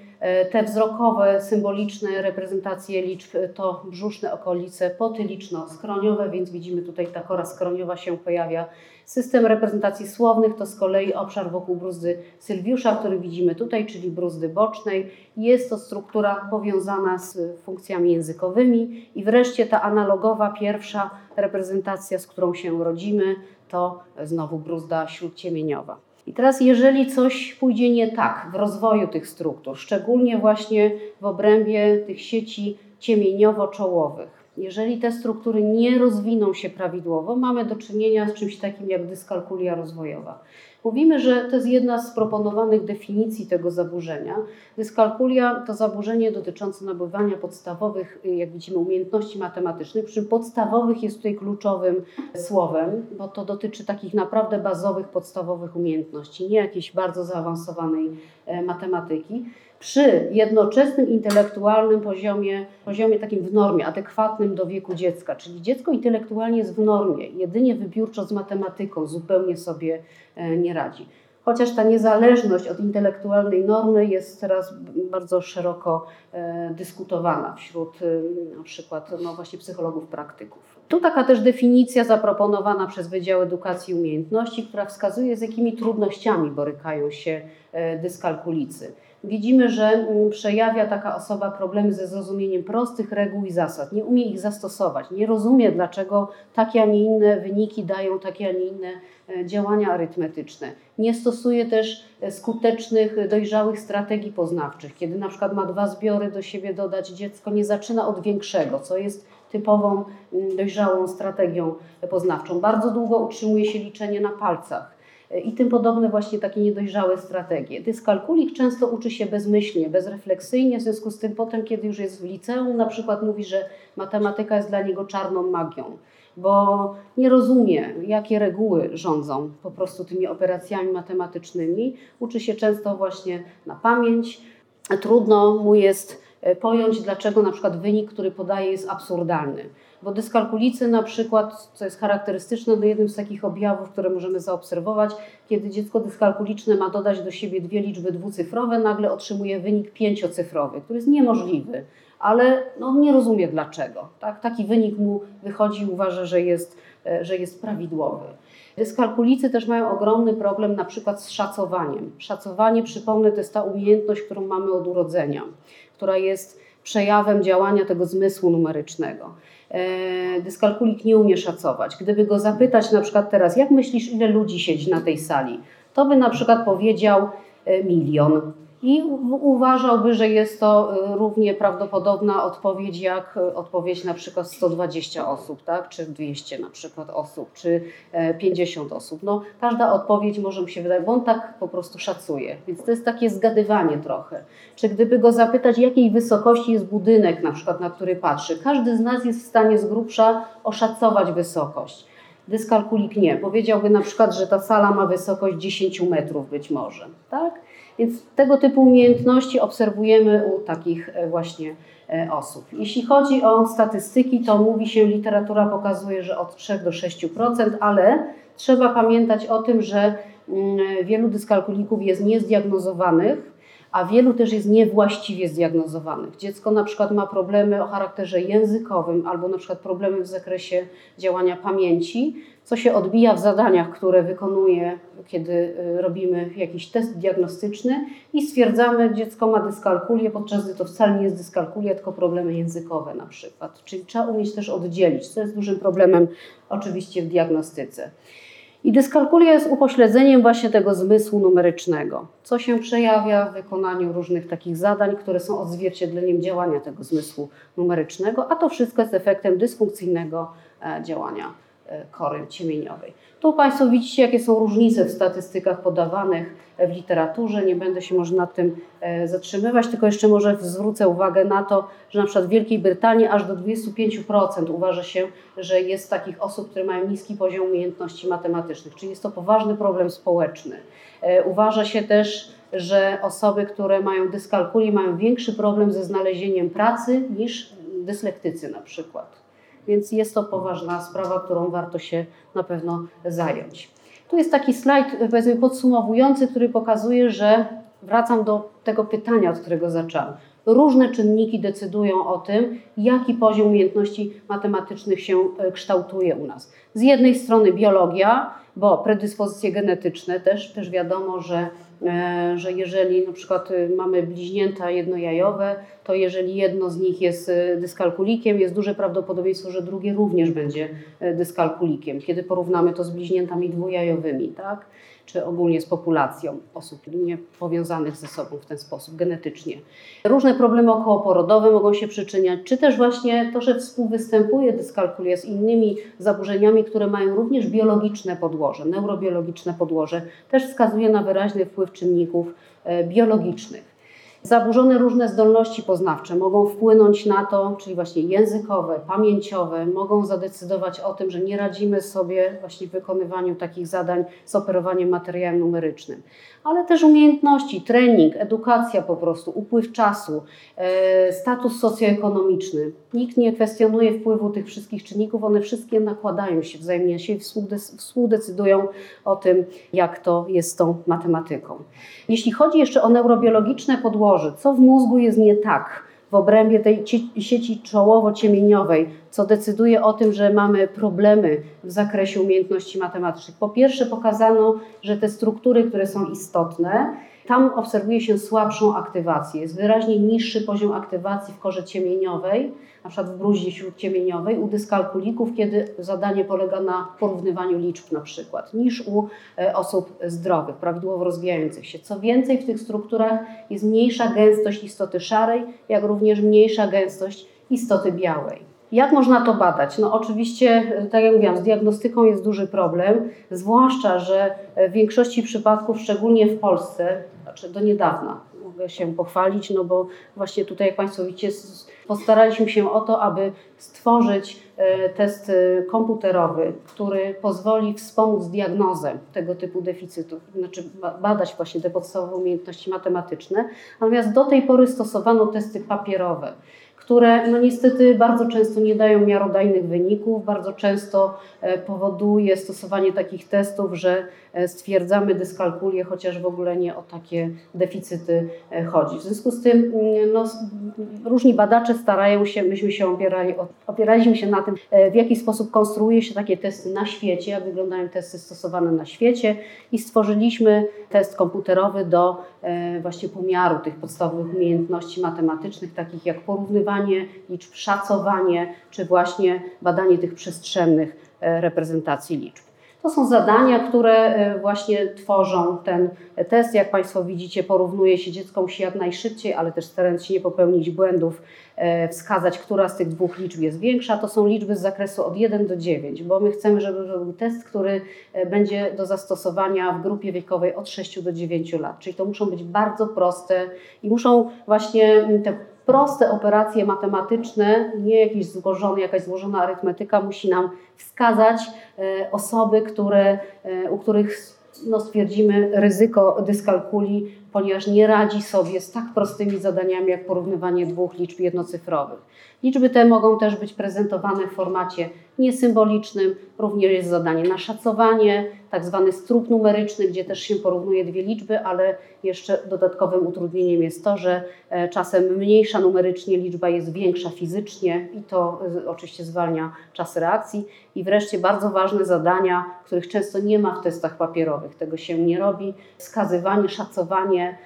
Te wzrokowe, symboliczne reprezentacje liczb to brzuszne okolice potyliczno-skroniowe, więc widzimy tutaj ta kora skroniowa się pojawia System reprezentacji słownych to z kolei obszar wokół bruzdy Sylwiusza, który widzimy tutaj, czyli bruzdy bocznej. Jest to struktura powiązana z funkcjami językowymi. I wreszcie ta analogowa pierwsza reprezentacja, z którą się rodzimy, to znowu bruzda śródciemieniowa. I teraz, jeżeli coś pójdzie nie tak w rozwoju tych struktur, szczególnie właśnie w obrębie tych sieci ciemieniowo-czołowych, jeżeli te struktury nie rozwiną się prawidłowo, mamy do czynienia z czymś takim jak dyskalkulia rozwojowa. Mówimy, że to jest jedna z proponowanych definicji tego zaburzenia. Dyskalkulia to zaburzenie dotyczące nabywania podstawowych, jak widzimy, umiejętności matematycznych, przy czym podstawowych jest tutaj kluczowym słowem, bo to dotyczy takich naprawdę bazowych, podstawowych umiejętności, nie jakiejś bardzo zaawansowanej e, matematyki przy jednoczesnym intelektualnym poziomie, poziomie takim w normie, adekwatnym do wieku dziecka. Czyli dziecko intelektualnie jest w normie, jedynie wybiórczo z matematyką zupełnie sobie e, nie radzi. Chociaż ta niezależność od intelektualnej normy jest teraz bardzo szeroko e, dyskutowana wśród e, na przykład no właśnie psychologów praktyków. Tu taka też definicja zaproponowana przez Wydział Edukacji i Umiejętności, która wskazuje z jakimi trudnościami borykają się dyskalkulicy widzimy, że mm, przejawia taka osoba problemy ze zrozumieniem prostych reguł i zasad. Nie umie ich zastosować, nie rozumie, dlaczego takie, a nie inne wyniki dają takie, a nie inne e, działania arytmetyczne. Nie stosuje też e, skutecznych, dojrzałych strategii poznawczych. Kiedy na przykład ma dwa zbiory do siebie dodać, dziecko nie zaczyna od większego, co jest typową mm, dojrzałą strategią poznawczą. Bardzo długo utrzymuje się liczenie na palcach i tym podobne właśnie takie niedojrzałe strategie. Dyskalkulik często uczy się bezmyślnie, bezrefleksyjnie, w związku z tym potem, kiedy już jest w liceum, na przykład mówi, że matematyka jest dla niego czarną magią, bo nie rozumie, jakie reguły rządzą po prostu tymi operacjami matematycznymi. Uczy się często właśnie na pamięć. Trudno mu jest e, pojąć, dlaczego na przykład wynik, który podaje, jest absurdalny. Bo dyskalkulicy na przykład, co jest charakterystyczne, do jednym z takich objawów, które możemy zaobserwować, kiedy dziecko dyskalkuliczne ma dodać do siebie dwie liczby dwucyfrowe, nagle otrzymuje wynik pięciocyfrowy, który jest niemożliwy, ale no, nie rozumie dlaczego. Tak? Taki wynik mu wychodzi i uważa, że jest, e, że jest prawidłowy. Dyskalkulicy też mają ogromny problem na przykład z szacowaniem. Szacowanie, przypomnę, to jest ta umiejętność, którą mamy od urodzenia, która jest przejawem działania tego zmysłu numerycznego. E, dyskalkulik nie umie szacować. Gdyby go zapytać na przykład teraz, jak myślisz, ile ludzi siedzi na tej sali, to by na przykład powiedział e, milion i uważałby, że jest to y, równie prawdopodobna odpowiedź jak y, odpowiedź na przykład 120 osób, tak? czy 200 na przykład osób, czy 50 e, osób. No, każda odpowiedź może mu się wydać, bo on tak po prostu szacuje. Więc to jest takie zgadywanie trochę. Czy gdyby go zapytać, jakiej wysokości jest budynek, na przykład na który patrzy, każdy z nas jest w stanie z grubsza oszacować wysokość. Dyskalkulik nie. Powiedziałby na przykład, że ta sala ma wysokość 10 metrów być może. Tak? Więc tego typu umiejętności obserwujemy u takich e, właśnie e, osób. Jeśli chodzi o statystyki, to mówi się, literatura pokazuje, że od 3 do 6%, ale trzeba pamiętać o tym, że mm, wielu dyskalkulików jest niezdiagnozowanych, a wielu też jest niewłaściwie zdiagnozowanych. Dziecko na przykład ma problemy o charakterze językowym albo na przykład problemy w zakresie działania pamięci, co się odbija w zadaniach, które wykonuje, kiedy y, robimy jakiś test diagnostyczny i stwierdzamy, dziecko ma dyskalkulię, podczas gdy to wcale nie jest dyskalkulia, tylko problemy językowe na przykład. Czyli trzeba umieć też oddzielić, co jest dużym problemem oczywiście w diagnostyce. I dyskalkulia jest upośledzeniem właśnie tego zmysłu numerycznego, co się przejawia w wykonaniu różnych takich zadań, które są odzwierciedleniem działania tego zmysłu numerycznego, a to wszystko jest efektem dysfunkcyjnego e, działania E, kory ciemieniowej. Tu Państwo widzicie, jakie są różnice w statystykach podawanych w literaturze. Nie będę się może nad tym e, zatrzymywać, tylko jeszcze może zwrócę uwagę na to, że na przykład w Wielkiej Brytanii aż do 25% uważa się, że jest takich osób, które mają niski poziom umiejętności matematycznych, czyli jest to poważny problem społeczny. E, uważa się też, że osoby, które mają dyskalkulię, mają większy problem ze znalezieniem pracy niż dyslektycy na przykład więc jest to poważna sprawa, którą warto się na pewno zająć. Tu jest taki slajd powiedzmy podsumowujący, który pokazuje, że wracam do tego pytania, od którego zaczęłam. Różne czynniki decydują o tym, jaki poziom umiejętności matematycznych się e, kształtuje u nas. Z jednej strony biologia, bo predyspozycje genetyczne też, też wiadomo, że, e, że jeżeli na przykład e, mamy bliźnięta jednojajowe, to jeżeli jedno z nich jest dyskalkulikiem, jest duże prawdopodobieństwo, że drugie również będzie dyskalkulikiem, kiedy porównamy to z bliźniętami dwujajowymi. Tak? Czy ogólnie z populacją osób nie powiązanych ze sobą w ten sposób genetycznie. Różne problemy okołoporodowe mogą się przyczyniać, czy też właśnie to, że współwystępuje dyskalkulia z innymi zaburzeniami, które mają również biologiczne podłoże, neurobiologiczne podłoże, też wskazuje na wyraźny wpływ czynników e, biologicznych. Zaburzone różne zdolności poznawcze mogą wpłynąć na to, czyli właśnie językowe, pamięciowe, mogą zadecydować o tym, że nie radzimy sobie właśnie w wykonywaniu takich zadań z operowaniem materiałem numerycznym ale też umiejętności, trening, edukacja po prostu, upływ czasu, e, status socjoekonomiczny. Nikt nie kwestionuje wpływu tych wszystkich czynników, one wszystkie nakładają się wzajemnie, się współdecydują o tym, jak to jest z tą matematyką. Jeśli chodzi jeszcze o neurobiologiczne podłoże, co w mózgu jest nie tak, w obrębie tej sieci czołowo-ciemieniowej, co decyduje o tym, że mamy problemy w zakresie umiejętności matematycznych. Po pierwsze, pokazano, że te struktury, które są istotne, tam obserwuje się słabszą aktywację. Jest wyraźnie niższy poziom aktywacji w korze ciemieniowej, na przykład w bruździe śródciemieniowej, u dyskalkulików, kiedy zadanie polega na porównywaniu liczb na przykład, niż u e, osób zdrowych, prawidłowo rozwijających się. Co więcej, w tych strukturach jest mniejsza gęstość istoty szarej, jak również mniejsza gęstość istoty białej. Jak można to badać? No oczywiście, tak jak mówiłam, z diagnostyką jest duży problem, zwłaszcza, że w większości przypadków, szczególnie w Polsce, znaczy do niedawna, mogę się pochwalić, no bo właśnie tutaj, jak Państwo widzicie, postaraliśmy się o to, aby stworzyć e, test e, komputerowy, który pozwoli wspomóc diagnozę tego typu deficytów, znaczy badać właśnie te podstawowe umiejętności matematyczne. Natomiast do tej pory stosowano testy papierowe które no niestety bardzo często nie dają miarodajnych wyników, bardzo często e, powoduje stosowanie takich testów, że e, stwierdzamy dyskalkulię, chociaż w ogóle nie o takie deficyty e, chodzi. W związku z tym mm, no, różni badacze starają się, myśmy się opierali, opieraliśmy się na tym, w jaki sposób konstruuje się takie testy na świecie, jak wyglądają testy stosowane na świecie i stworzyliśmy test komputerowy do właśnie pomiaru tych podstawowych umiejętności matematycznych, takich jak porównywanie liczb, szacowanie, czy właśnie badanie tych przestrzennych e, reprezentacji liczb. To są zadania, które e, właśnie tworzą ten test. Jak Państwo widzicie, porównuje się dziecko musi jak najszybciej, ale też starając się nie popełnić błędów, e, wskazać, która z tych dwóch liczb jest większa. To są liczby z zakresu od 1 do 9, bo my chcemy, żeby był test, który będzie do zastosowania w grupie wiekowej od 6 do 9 lat. Czyli to muszą być bardzo proste i muszą właśnie te proste operacje matematyczne, nie jakieś złożone, jakaś złożona arytmetyka musi nam wskazać e, osoby, które, e, u których no, stwierdzimy ryzyko dyskalkuli, ponieważ nie radzi sobie z tak prostymi zadaniami jak porównywanie dwóch liczb jednocyfrowych. Liczby te mogą też być prezentowane w formacie niesymbolicznym, również jest zadanie na szacowanie, tak zwany strób numeryczny, gdzie też się porównuje dwie liczby, ale jeszcze dodatkowym utrudnieniem jest to, że e, czasem mniejsza numerycznie liczba jest większa fizycznie i to oczywiście zwalnia czas reakcji. I wreszcie bardzo ważne zadania, których często nie ma w testach papierowych, tego się nie robi, wskazywanie, szacowanie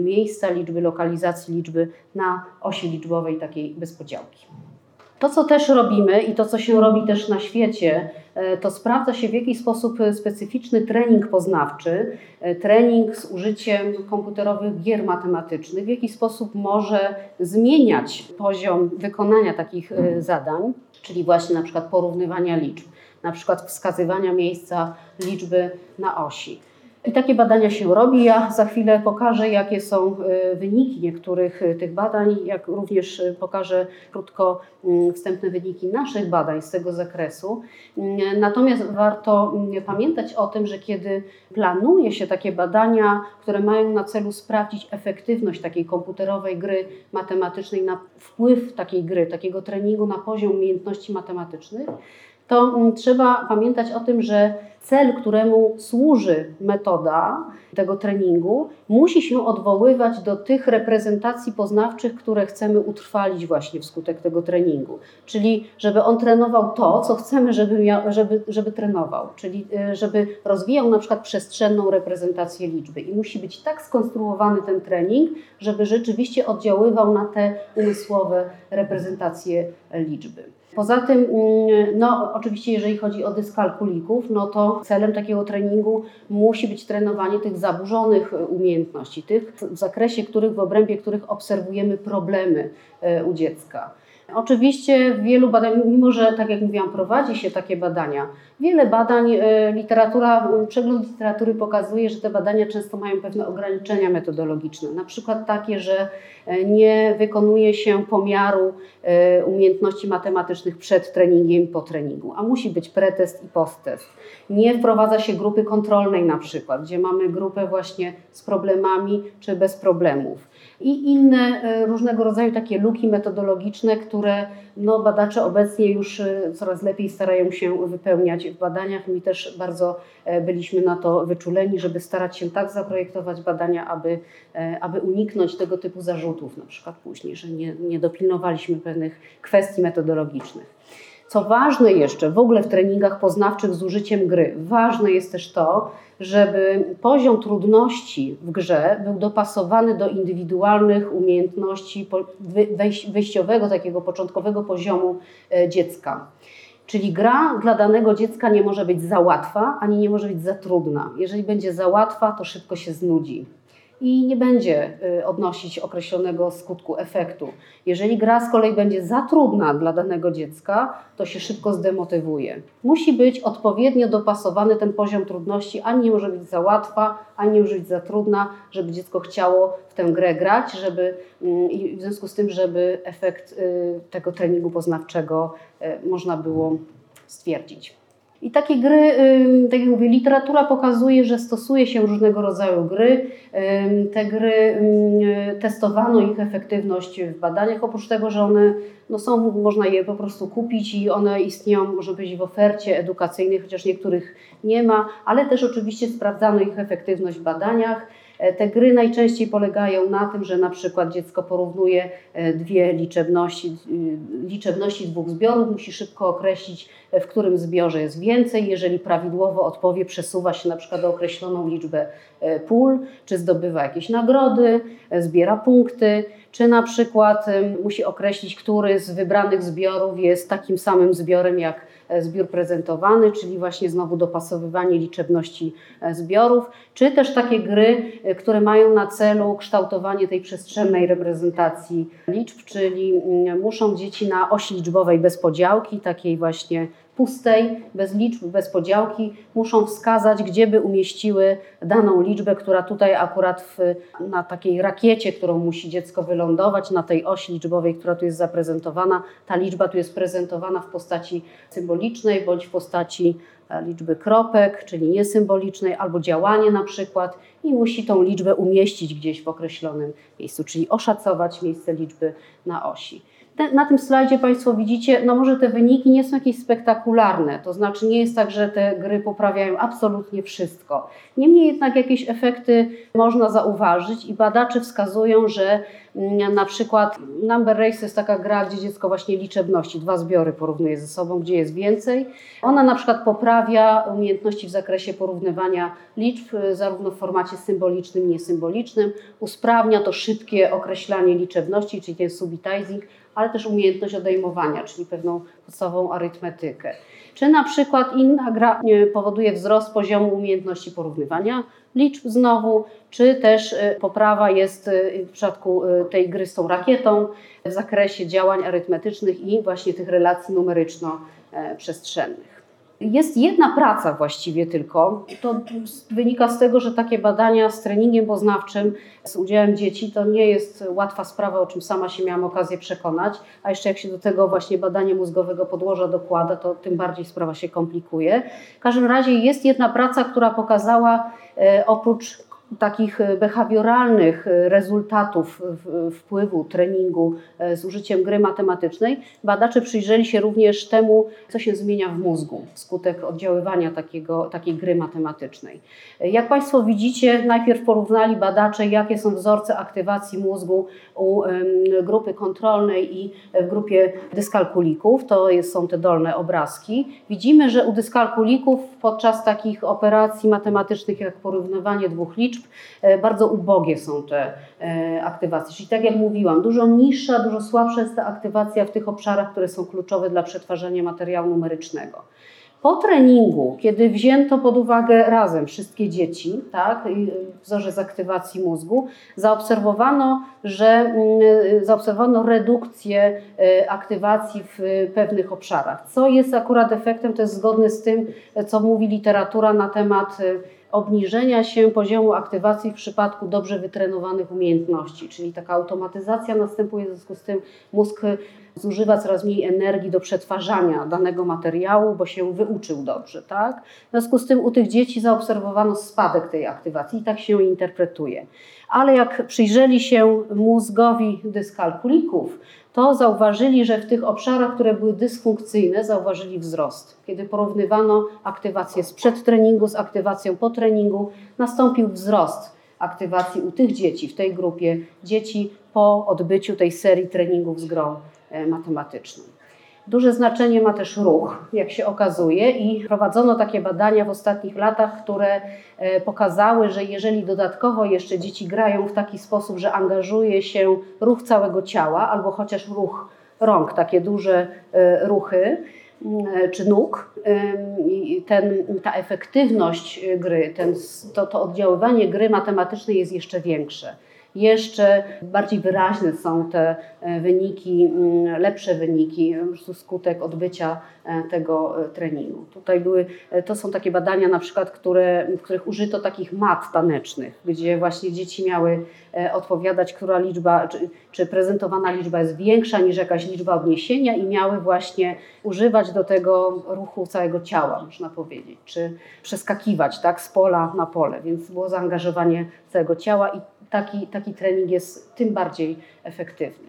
miejsca liczby, lokalizacji liczby na osi liczbowej takiej bezpodziałki. To, co też robimy i to, co się robi też na świecie, e, to sprawdza się w jaki sposób specyficzny trening poznawczy, e, trening z użyciem komputerowych gier matematycznych, w jaki sposób może zmieniać poziom wykonania takich e, zadań, czyli właśnie na przykład porównywania liczb, na przykład wskazywania miejsca liczby na osi. I takie badania się robi. Ja za chwilę pokażę, jakie są y, wyniki niektórych y, tych badań, jak również y, pokażę krótko wstępne wyniki naszych badań z tego zakresu. Natomiast warto mm, pamiętać o tym, że kiedy planuje się takie badania, które mają na celu sprawdzić efektywność takiej komputerowej gry matematycznej, na wpływ takiej gry, takiego treningu na poziom umiejętności matematycznych, to mm, trzeba pamiętać o tym, że cel, któremu służy metoda tego treningu, musi się odwoływać do tych reprezentacji poznawczych, które chcemy utrwalić właśnie wskutek tego treningu. Czyli żeby on trenował to, co chcemy, żeby, miał, żeby, żeby trenował, czyli y, żeby rozwijał na przykład przestrzenną reprezentację liczby. I musi być tak skonstruowany ten trening, żeby rzeczywiście oddziaływał na te umysłowe reprezentacje liczby. Poza tym, mm, no oczywiście jeżeli chodzi o dyskalkulików, no to celem takiego treningu musi być trenowanie tych zaburzonych umiejętności, tych w zakresie których, w obrębie których obserwujemy problemy e, u dziecka. Oczywiście w wielu badań, mimo że tak jak mówiłam, prowadzi się takie badania, wiele badań, e, literatura, przegląd literatury pokazuje, że te badania często mają pewne ograniczenia metodologiczne. Na przykład takie, że e, nie wykonuje się pomiaru e, umiejętności matematycznych przed treningiem po treningu, a musi być pretest i posttest. Nie wprowadza się grupy kontrolnej na przykład, gdzie mamy grupę właśnie z problemami czy bez problemów i inne e, różnego rodzaju takie luki metodologiczne, które no, badacze obecnie już e, coraz lepiej starają się wypełniać w badaniach. My też bardzo e, byliśmy na to wyczuleni, żeby starać się tak zaprojektować badania, aby, aby uniknąć tego typu zarzutów, na przykład później, że nie, nie dopilnowaliśmy pewnych kwestii metodologicznych. Co ważne jeszcze w ogóle w treningach poznawczych z użyciem gry, ważne jest też to, żeby poziom trudności w grze był dopasowany do indywidualnych umiejętności wejściowego, takiego początkowego poziomu e, dziecka. Czyli gra dla danego dziecka nie może być za łatwa, ani nie może być za trudna. Jeżeli będzie za łatwa, to szybko się znudzi i nie będzie y, odnosić określonego skutku efektu. Jeżeli gra z kolei będzie za trudna dla danego dziecka, to się szybko zdemotywuje. Musi być odpowiednio dopasowany ten poziom trudności, ani nie może być za łatwa, ani nie może być za trudna, żeby dziecko chciało w tę grę grać, żeby mm, w związku z tym, żeby efekt y, tego treningu poznawczego y, można było stwierdzić. I takie gry, tak jak mówię, literatura pokazuje, że stosuje się różnego rodzaju gry. Te gry testowano ich efektywność w badaniach, oprócz tego, że one no są, można je po prostu kupić i one istnieją, może być w ofercie edukacyjnej, chociaż niektórych nie ma, ale też oczywiście sprawdzano ich efektywność w badaniach. E, te gry najczęściej polegają na tym, że na przykład dziecko porównuje e, dwie liczebności, liczebności dwóch zbiorów, musi szybko określić, e, w którym zbiorze jest więcej. Jeżeli prawidłowo odpowie, przesuwa się na przykład o określoną liczbę pól, czy zdobywa jakieś nagrody, zbiera punkty, czy na przykład musi określić, który z wybranych zbiorów jest takim samym zbiorem jak E, zbiór prezentowany, czyli właśnie znowu dopasowywanie liczebności e, zbiorów, czy też takie gry, e, które mają na celu kształtowanie tej przestrzennej reprezentacji liczb, czyli mm, muszą dzieci na osi liczbowej bez podziałki, takiej właśnie pustej, bez liczb, bez podziałki, muszą wskazać, gdzie by umieściły daną liczbę, która tutaj akurat w, na takiej rakiecie, którą musi dziecko wylądować, na tej osi liczbowej, która tu jest zaprezentowana, ta liczba tu jest prezentowana w postaci symbolicznej bądź w postaci e, liczby kropek, czyli niesymbolicznej, albo działanie na przykład i musi tą liczbę umieścić gdzieś w określonym miejscu, czyli oszacować miejsce liczby na osi na tym slajdzie Państwo widzicie, no może te wyniki nie są jakieś spektakularne, to znaczy nie jest tak, że te gry poprawiają absolutnie wszystko. Niemniej jednak jakieś efekty można zauważyć i badacze wskazują, że mm, na przykład Number Race jest taka gra, gdzie dziecko właśnie liczebności, dwa zbiory porównuje ze sobą, gdzie jest więcej. Ona na przykład poprawia umiejętności w zakresie porównywania liczb, y, zarówno w formacie symbolicznym niesymbolicznym. Usprawnia to szybkie określanie liczebności, czyli ten subitizing, ale też umiejętność odejmowania, czyli pewną podstawową arytmetykę. Czy na przykład inna gra powoduje wzrost poziomu umiejętności porównywania liczb znowu, czy też y, poprawa jest y, w przypadku tej gry z tą rakietą w zakresie działań arytmetycznych i właśnie tych relacji numeryczno-przestrzennych. Jest jedna praca właściwie tylko. To wynika z tego, że takie badania z treningiem poznawczym z udziałem dzieci to nie jest łatwa sprawa, o czym sama się miałam okazję przekonać. A jeszcze jak się do tego właśnie badanie mózgowego podłoża dokłada, to tym bardziej sprawa się komplikuje. W każdym razie jest jedna praca, która pokazała e, oprócz takich behawioralnych rezultatów wpływu treningu z użyciem gry matematycznej, badacze przyjrzeli się również temu, co się zmienia w mózgu wskutek oddziaływania takiego, takiej gry matematycznej. Jak Państwo widzicie, najpierw porównali badacze, jakie są wzorce aktywacji mózgu u grupy kontrolnej i w grupie dyskalkulików. To są te dolne obrazki. Widzimy, że u dyskalkulików podczas takich operacji matematycznych, jak porównywanie dwóch liczb, e, bardzo ubogie są te e, aktywacje. Czyli tak jak mówiłam, dużo niższa, dużo słabsza jest ta aktywacja w tych obszarach, które są kluczowe dla przetwarzania materiału numerycznego. Po treningu, kiedy wzięto pod uwagę razem wszystkie dzieci, tak, wzorzec aktywacji mózgu, zaobserwowano, że mm, zaobserwowano redukcję e, aktywacji w pewnych obszarach. Co jest akurat efektem, to jest zgodne z tym, co mówi literatura na temat e, obniżenia się poziomu aktywacji w przypadku dobrze wytrenowanych umiejętności, czyli taka automatyzacja następuje, w związku z tym mózg zużywa coraz mniej energii do przetwarzania danego materiału, bo się wyuczył dobrze. Tak? W związku z tym u tych dzieci zaobserwowano spadek tej aktywacji i tak się interpretuje. Ale jak przyjrzeli się mózgowi dyskalkulików, to zauważyli, że w tych obszarach, które były dysfunkcyjne, zauważyli wzrost. Kiedy porównywano aktywację sprzed treningu z aktywacją po treningu, nastąpił wzrost aktywacji u tych dzieci, w tej grupie dzieci po odbyciu tej serii treningów z grą e, matematyczną. Duże znaczenie ma też ruch, jak się okazuje, i prowadzono takie badania w ostatnich latach, które e, pokazały, że jeżeli dodatkowo jeszcze dzieci grają w taki sposób, że angażuje się ruch całego ciała albo chociaż ruch rąk, takie duże e, ruchy, e, czy nóg, ten, ta efektywność gry, ten, to, to oddziaływanie gry matematycznej jest jeszcze większe jeszcze bardziej wyraźne są te e, wyniki, mm, lepsze wyniki, skutek odbycia e, tego e, treningu. Tutaj były, to są takie badania na przykład, które, w których użyto takich mat tanecznych, gdzie właśnie dzieci miały odpowiadać, która liczba, czy, czy prezentowana liczba jest większa niż jakaś liczba odniesienia i miały właśnie używać do tego ruchu całego ciała, można powiedzieć, czy przeskakiwać tak, z pola na pole, więc było zaangażowanie całego ciała i taki, taki trening jest tym bardziej efektywny.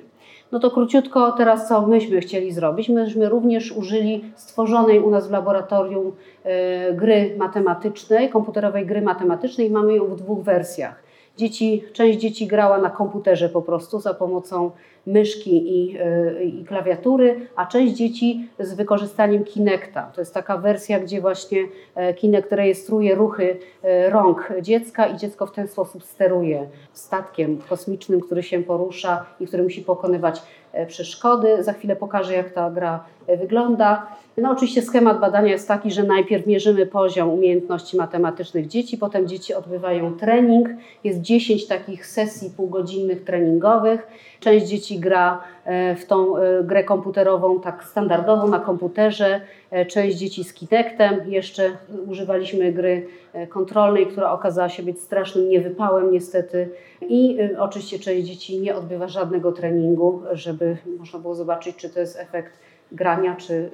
No to króciutko teraz co myśmy chcieli zrobić. Myśmy również użyli stworzonej u nas w laboratorium e, gry matematycznej, komputerowej gry matematycznej. Mamy ją w dwóch wersjach. Dzieci, część dzieci grała na komputerze po prostu za pomocą myszki i, e, i klawiatury, a część dzieci z wykorzystaniem Kinecta. To jest taka wersja, gdzie właśnie e, Kinect rejestruje ruchy e, rąk dziecka i dziecko w ten sposób steruje statkiem kosmicznym, który się porusza i który musi pokonywać przeszkody. Za chwilę pokażę, jak ta gra wygląda. No oczywiście schemat badania jest taki, że najpierw mierzymy poziom umiejętności matematycznych dzieci, potem dzieci odbywają trening. Jest 10 takich sesji półgodzinnych treningowych. Część dzieci gra e, w tą e, grę komputerową tak standardowo na komputerze, e, część dzieci z Kinectem. Jeszcze używaliśmy gry kontrolnej, która okazała się być strasznym niewypałem niestety. I oczywiście część dzieci nie odbywa żadnego treningu, żeby można było zobaczyć, czy to jest efekt grania, czy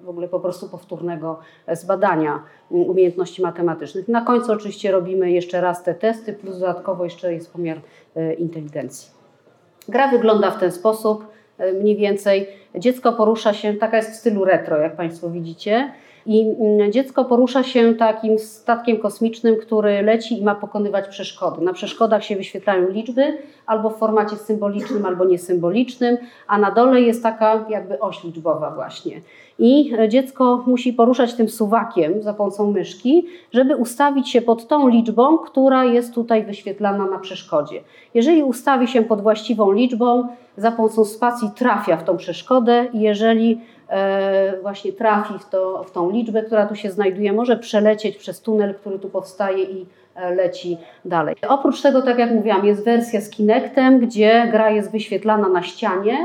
w ogóle po prostu powtórnego zbadania umiejętności matematycznych. Na końcu oczywiście robimy jeszcze raz te testy, plus dodatkowo jeszcze jest pomiar inteligencji. Gra wygląda w ten sposób e, mniej więcej. Dziecko porusza się, taka jest w stylu retro, jak Państwo widzicie. I mm, dziecko porusza się takim statkiem kosmicznym, który leci i ma pokonywać przeszkody. Na przeszkodach się wyświetlają liczby, albo w formacie symbolicznym, albo niesymbolicznym, a na dole jest taka jakby oś liczbowa właśnie. I dziecko musi poruszać tym suwakiem za pomocą myszki, żeby ustawić się pod tą liczbą, która jest tutaj wyświetlana na przeszkodzie. Jeżeli ustawi się pod właściwą liczbą, za pomocą spacji trafia w tą przeszkodę i jeżeli E, właśnie trafi w, to, w tą liczbę, która tu się znajduje, może przelecieć przez tunel, który tu powstaje i e, leci dalej. Oprócz tego, tak jak mówiłam, jest wersja z Kinectem, gdzie gra jest wyświetlana na ścianie.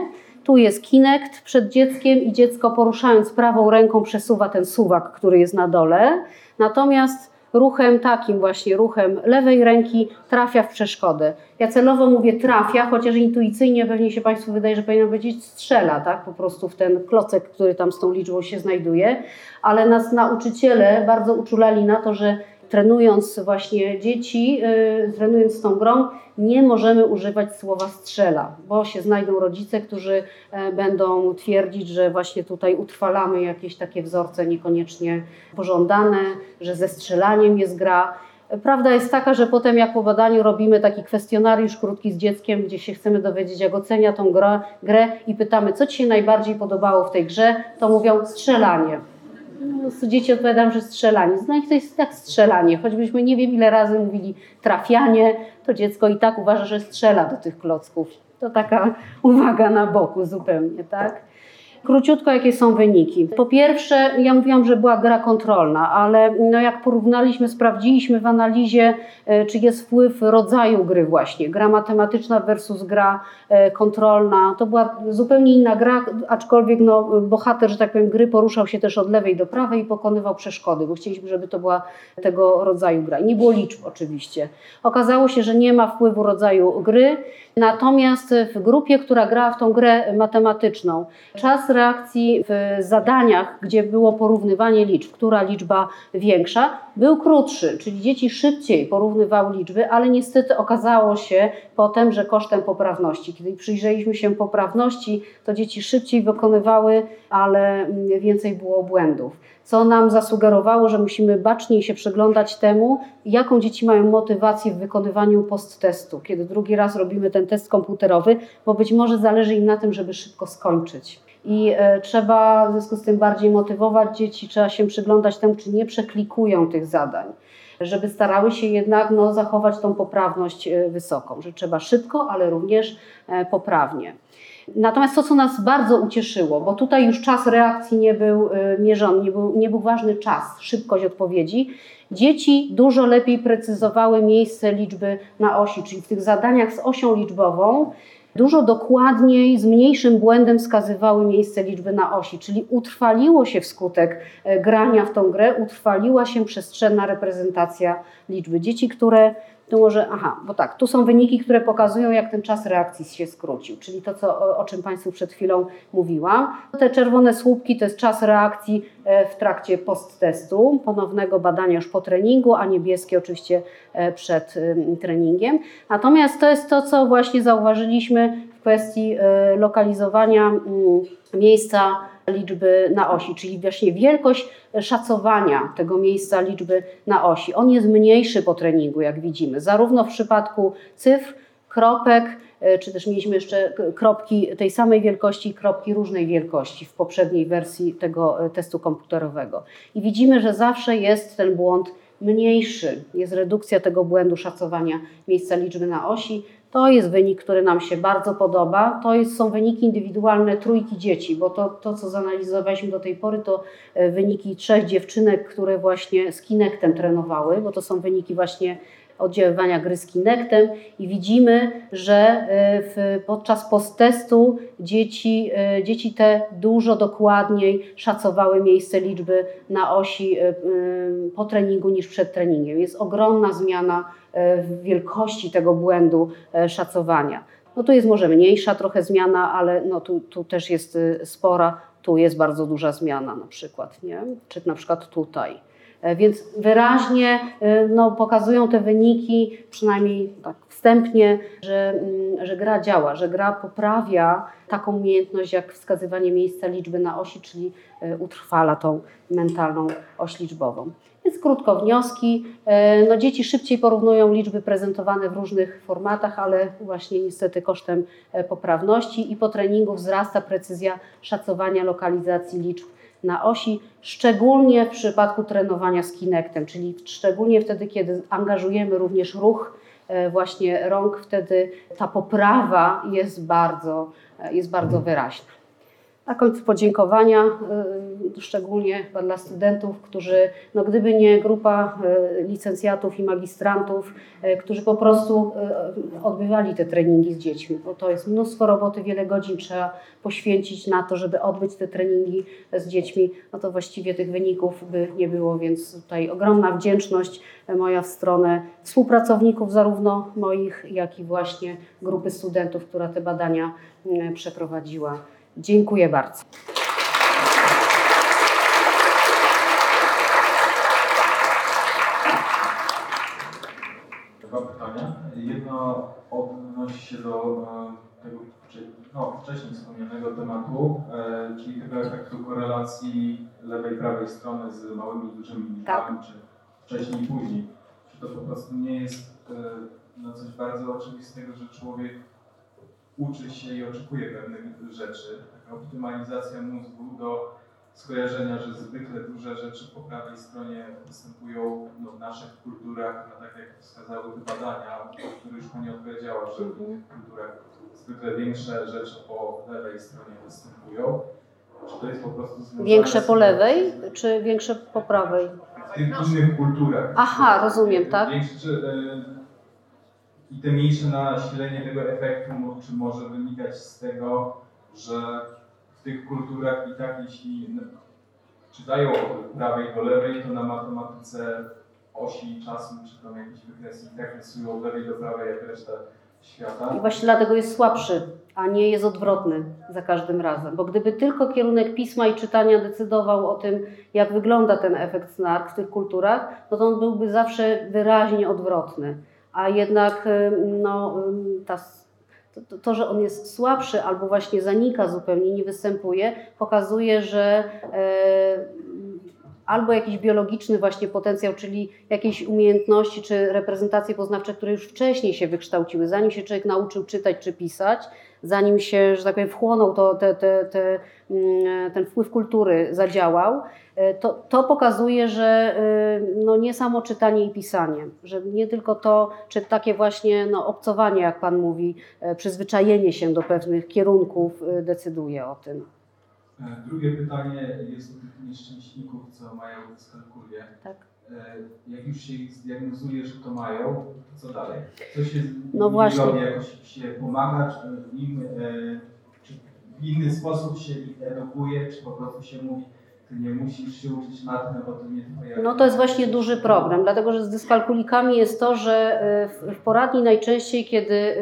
Tu jest Kinect przed dzieckiem i dziecko poruszając prawą ręką przesuwa ten suwak, który jest na dole. Natomiast ruchem takim właśnie, ruchem lewej ręki trafia w przeszkodę. Ja celowo mówię trafia, chociaż intuicyjnie pewnie się Państwu wydaje, że powinno powiedzieć strzela, tak? Po prostu w ten klocek, który tam z tą liczbą się znajduje. Ale nas nauczyciele bardzo uczulali na to, że trenując właśnie dzieci, trenując tą grą, nie możemy używać słowa strzela, bo się znajdą rodzice, którzy będą twierdzić, że właśnie tutaj utrwalamy jakieś takie wzorce niekoniecznie pożądane, że ze strzelaniem jest gra. Prawda jest taka, że potem jak po badaniu robimy taki kwestionariusz krótki z dzieckiem, gdzie się chcemy dowiedzieć, jak ocenia tą grę, grę i pytamy, co Ci się najbardziej podobało w tej grze, to mówią strzelanie. No, dzieci odpowiadają, że strzelanie. No i to jest tak strzelanie. Choćbyśmy nie wiem ile razy mówili trafianie, to dziecko i tak uważa, że strzela do tych klocków. To taka uwaga na boku zupełnie, tak? Króciutko, jakie są wyniki? Po pierwsze, ja mówiłam, że była gra kontrolna, ale no jak porównaliśmy, sprawdziliśmy w analizie, e, czy jest wpływ rodzaju gry właśnie, gra matematyczna versus gra e, kontrolna. To była zupełnie inna gra, aczkolwiek no, bohater, że tak powiem, gry poruszał się też od lewej do prawej i pokonywał przeszkody, bo chcieliśmy, żeby to była tego rodzaju gra. Nie było liczb oczywiście. Okazało się, że nie ma wpływu rodzaju gry, natomiast w grupie, która grała w tą grę matematyczną, czas reakcji w zadaniach, gdzie było porównywanie liczb, która liczba większa, był krótszy, czyli dzieci szybciej porównywały liczby, ale niestety okazało się potem, że kosztem poprawności. Kiedy przyjrzeliśmy się poprawności, to dzieci szybciej wykonywały, ale więcej było błędów co nam zasugerowało, że musimy baczniej się przyglądać temu, jaką dzieci mają motywację w wykonywaniu post-testu, kiedy drugi raz robimy ten test komputerowy, bo być może zależy im na tym, żeby szybko skończyć i e, trzeba w związku z tym bardziej motywować dzieci, trzeba się przyglądać temu, czy nie przeklikują tych zadań, żeby starały się jednak no, zachować tą poprawność e, wysoką, że trzeba szybko, ale również e, poprawnie. Natomiast to, co nas bardzo ucieszyło, bo tutaj już czas reakcji nie był mierzony, nie był, nie był ważny czas, szybkość odpowiedzi, dzieci dużo lepiej precyzowały miejsce liczby na osi, czyli w tych zadaniach z osią liczbową dużo dokładniej, z mniejszym błędem wskazywały miejsce liczby na osi, czyli utrwaliło się wskutek e, grania w tą grę, utrwaliła się przestrzenna reprezentacja liczby. Dzieci, które to może, aha, bo tak, tu są wyniki, które pokazują, jak ten czas reakcji się skrócił, czyli to, co, o, o czym Państwu przed chwilą mówiłam. Te czerwone słupki to jest czas reakcji e, w trakcie post-testu, ponownego badania już po treningu, a niebieskie oczywiście e, przed treningiem. Natomiast to jest to, co właśnie zauważyliśmy w kwestii e, lokalizowania mm, miejsca liczby na osi, czyli właśnie wielkość szacowania tego miejsca liczby na osi. On jest mniejszy po treningu, jak widzimy, zarówno w przypadku cyfr, kropek, e, czy też mieliśmy jeszcze kropki tej samej wielkości i kropki różnej wielkości w poprzedniej wersji tego e, testu komputerowego. I widzimy, że zawsze jest ten błąd mniejszy, jest redukcja tego błędu szacowania miejsca liczby na osi, to jest wynik, który nam się bardzo podoba. To jest, są wyniki indywidualne trójki dzieci, bo to, to, co zanalizowaliśmy do tej pory, to e, wyniki trzech dziewczynek, które właśnie z Kinectem trenowały, bo to są wyniki właśnie oddziaływania gry z i widzimy, że e, w, podczas posttestu dzieci, e, dzieci te dużo dokładniej szacowały miejsce liczby na osi po treningu niż przed treningiem. Jest ogromna zmiana w wielkości tego błędu szacowania. No tu jest może mniejsza trochę zmiana, ale no tu, tu też jest spora, tu jest bardzo duża zmiana na przykład, nie? czy na przykład tutaj. Więc wyraźnie no, pokazują te wyniki, przynajmniej tak wstępnie, że, mm, że gra działa, że gra poprawia taką umiejętność jak wskazywanie miejsca liczby na osi, czyli utrwala tą mentalną oś liczbową. Więc krótko wnioski. E, no, dzieci szybciej porównują liczby prezentowane w różnych formatach, ale właśnie niestety kosztem e, poprawności i po treningu wzrasta precyzja szacowania lokalizacji liczb na osi, szczególnie w przypadku trenowania z Kinectem, czyli szczególnie wtedy, kiedy angażujemy również ruch e, właśnie rąk, wtedy ta poprawa jest bardzo, jest bardzo wyraźna. Na końcu podziękowania, y, szczególnie dla studentów, którzy, no gdyby nie grupa y, licencjatów i magistrantów, y, którzy po prostu odbywali te treningi z dziećmi, bo to jest mnóstwo roboty, wiele godzin trzeba poświęcić na to, żeby odbyć te treningi z dziećmi, no to właściwie tych wyników by nie było, więc tutaj ogromna wdzięczność moja w stronę współpracowników, zarówno moich, jak i właśnie grupy studentów, która te badania przeprowadziła. Dziękuję bardzo. dwa pytania. Jedno odnosi się do tego no, wcześniej wspomnianego tematu, czyli tego efektu korelacji lewej i prawej strony z małymi i dużymi liczbami, tak. czy wcześniej i później. Czy to po prostu nie jest no, coś bardzo oczywistego, że człowiek uczy się i oczekuje pewnych rzeczy. Taka optymalizacja mózgu do skojarzenia, że zwykle duże rzeczy po prawej stronie występują no, w naszych kulturach, no, tak jak wskazały te badania, o których już Pani odpowiedziała, że w innych kulturach zwykle większe rzeczy po lewej stronie występują. Czy to jest po prostu Większe po lewej, czy większe po prawej? W tych innych kulturach. Aha, rozumiem, tak? Większe, i te mniejsze nasilenie tego efektu, czy może wynikać z tego, że w tych kulturach i tak jeśli czytają od prawej do lewej, to na matematyce osi czasu, czy tam jakieś wykresy i tak rysują od lewej do prawej, jak reszta świata. I właśnie dlatego jest słabszy, a nie jest odwrotny za każdym razem. Bo gdyby tylko kierunek pisma i czytania decydował o tym, jak wygląda ten efekt snark w tych kulturach, no to on byłby zawsze wyraźnie odwrotny a jednak no, ta, to, to, że on jest słabszy albo właśnie zanika zupełnie, nie występuje, pokazuje, że e, albo jakiś biologiczny właśnie potencjał, czyli jakieś umiejętności czy reprezentacje poznawcze, które już wcześniej się wykształciły, zanim się człowiek nauczył czytać czy pisać, zanim się, że tak powiem, wchłonął to, te, te, te, mm, ten wpływ kultury zadziałał, e, to, to pokazuje, że e, no nie samo czytanie i pisanie, że nie tylko to, czy takie właśnie no, obcowanie, jak Pan mówi, e, przyzwyczajenie się do pewnych kierunków decyduje o tym. Drugie pytanie jest o tych nieszczęśników, co mają dyskalkulię. Tak. Jak już się ich zdiagnozuje, że to mają, to co dalej? Co się no właśnie. jakoś się pomaga, czy im, czy w inny sposób się ich edukuje, czy po prostu się mówi, nie musisz się uczyć matmy, bo to nie twoja... No to jest właśnie duży problem, dlatego że z dyskalkulikami jest to, że w poradni najczęściej, kiedy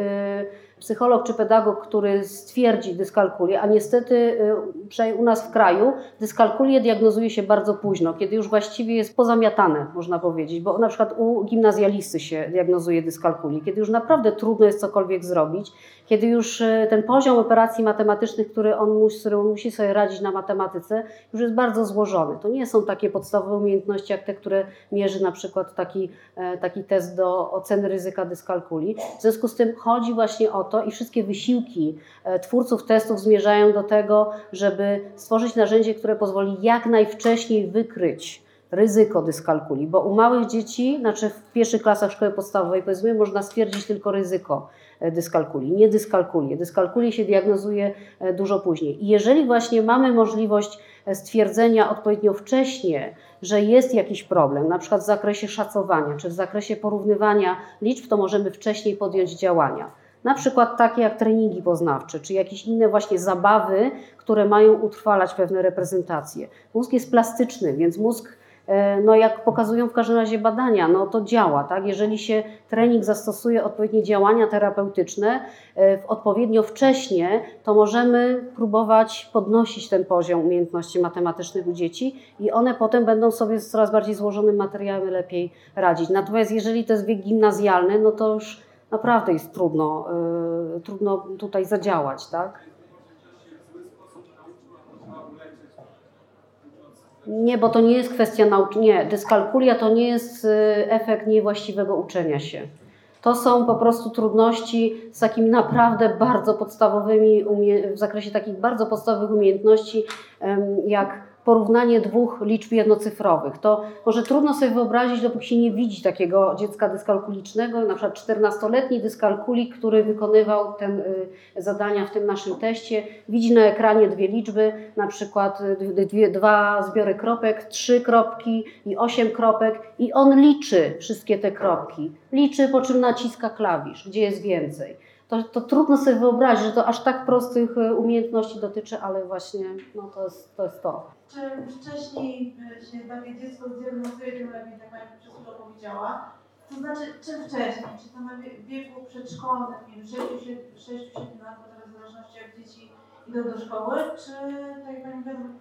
psycholog czy pedagog, który stwierdzi dyskalkulię, a niestety y, przynajmniej u nas w kraju dyskalkulię diagnozuje się bardzo późno, kiedy już właściwie jest pozamiatane, można powiedzieć, bo na przykład u gimnazjalisty się diagnozuje dyskalkulię, kiedy już naprawdę trudno jest cokolwiek zrobić, kiedy już y, ten poziom operacji matematycznych, który on musi, musi sobie radzić na matematyce, już jest bardzo złożony. To nie są takie podstawowe umiejętności, jak te, które mierzy na przykład taki, e, taki test do oceny ryzyka dyskalkulii. W związku z tym chodzi właśnie o to i wszystkie wysiłki e, twórców testów zmierzają do tego, żeby stworzyć narzędzie, które pozwoli jak najwcześniej wykryć ryzyko dyskalkulii, bo u małych dzieci, znaczy w pierwszych klasach szkoły podstawowej, powiedzmy, można stwierdzić tylko ryzyko e, dyskalkulii, nie dyskalkulię. Dyskalkulię się diagnozuje e, dużo później. I jeżeli właśnie mamy możliwość stwierdzenia odpowiednio wcześnie, że jest jakiś problem, na przykład w zakresie szacowania czy w zakresie porównywania liczb, to możemy wcześniej podjąć działania. Na przykład takie jak treningi poznawcze, czy jakieś inne właśnie zabawy, które mają utrwalać pewne reprezentacje. Mózg jest plastyczny, więc mózg e, no jak pokazują w każdym razie badania, no to działa, tak? Jeżeli się trening zastosuje odpowiednie działania terapeutyczne e, odpowiednio wcześnie, to możemy próbować podnosić ten poziom umiejętności matematycznych u dzieci i one potem będą sobie z coraz bardziej złożonym materiałem lepiej radzić. Natomiast jeżeli to jest wiek gimnazjalny, no to już naprawdę jest trudno, y, trudno tutaj zadziałać, tak? Nie, bo to nie jest kwestia nauki. Nie, dyskalkulia to nie jest y, efekt niewłaściwego uczenia się. To są po prostu trudności z takimi naprawdę bardzo podstawowymi, w zakresie takich bardzo podstawowych umiejętności, jak porównanie dwóch liczb jednocyfrowych. To może trudno sobie wyobrazić, dopóki się nie widzi takiego dziecka dyskalkulicznego, na przykład 14-letni dyskalkulik, który wykonywał te y, zadania w tym naszym teście, widzi na ekranie dwie liczby, na przykład y, dwie, dwa zbiory kropek, trzy kropki i osiem kropek i on liczy wszystkie te kropki. Liczy, po czym naciska klawisz, gdzie jest więcej to, to trudno sobie wyobrazić, że to aż tak prostych e, umiejętności dotyczy, ale właśnie no, to, jest, to jest to. Czym wcześniej e, się takie dziecko zdiagnozuje, lepiej, tak jak przez chwilę powiedziała. To znaczy, czym wcześniej? Czy to na wieku przedszkolnym, nie wiem, 6-7 lat, w zależności jak dzieci idą do szkoły, czy tak jak Pani wiem,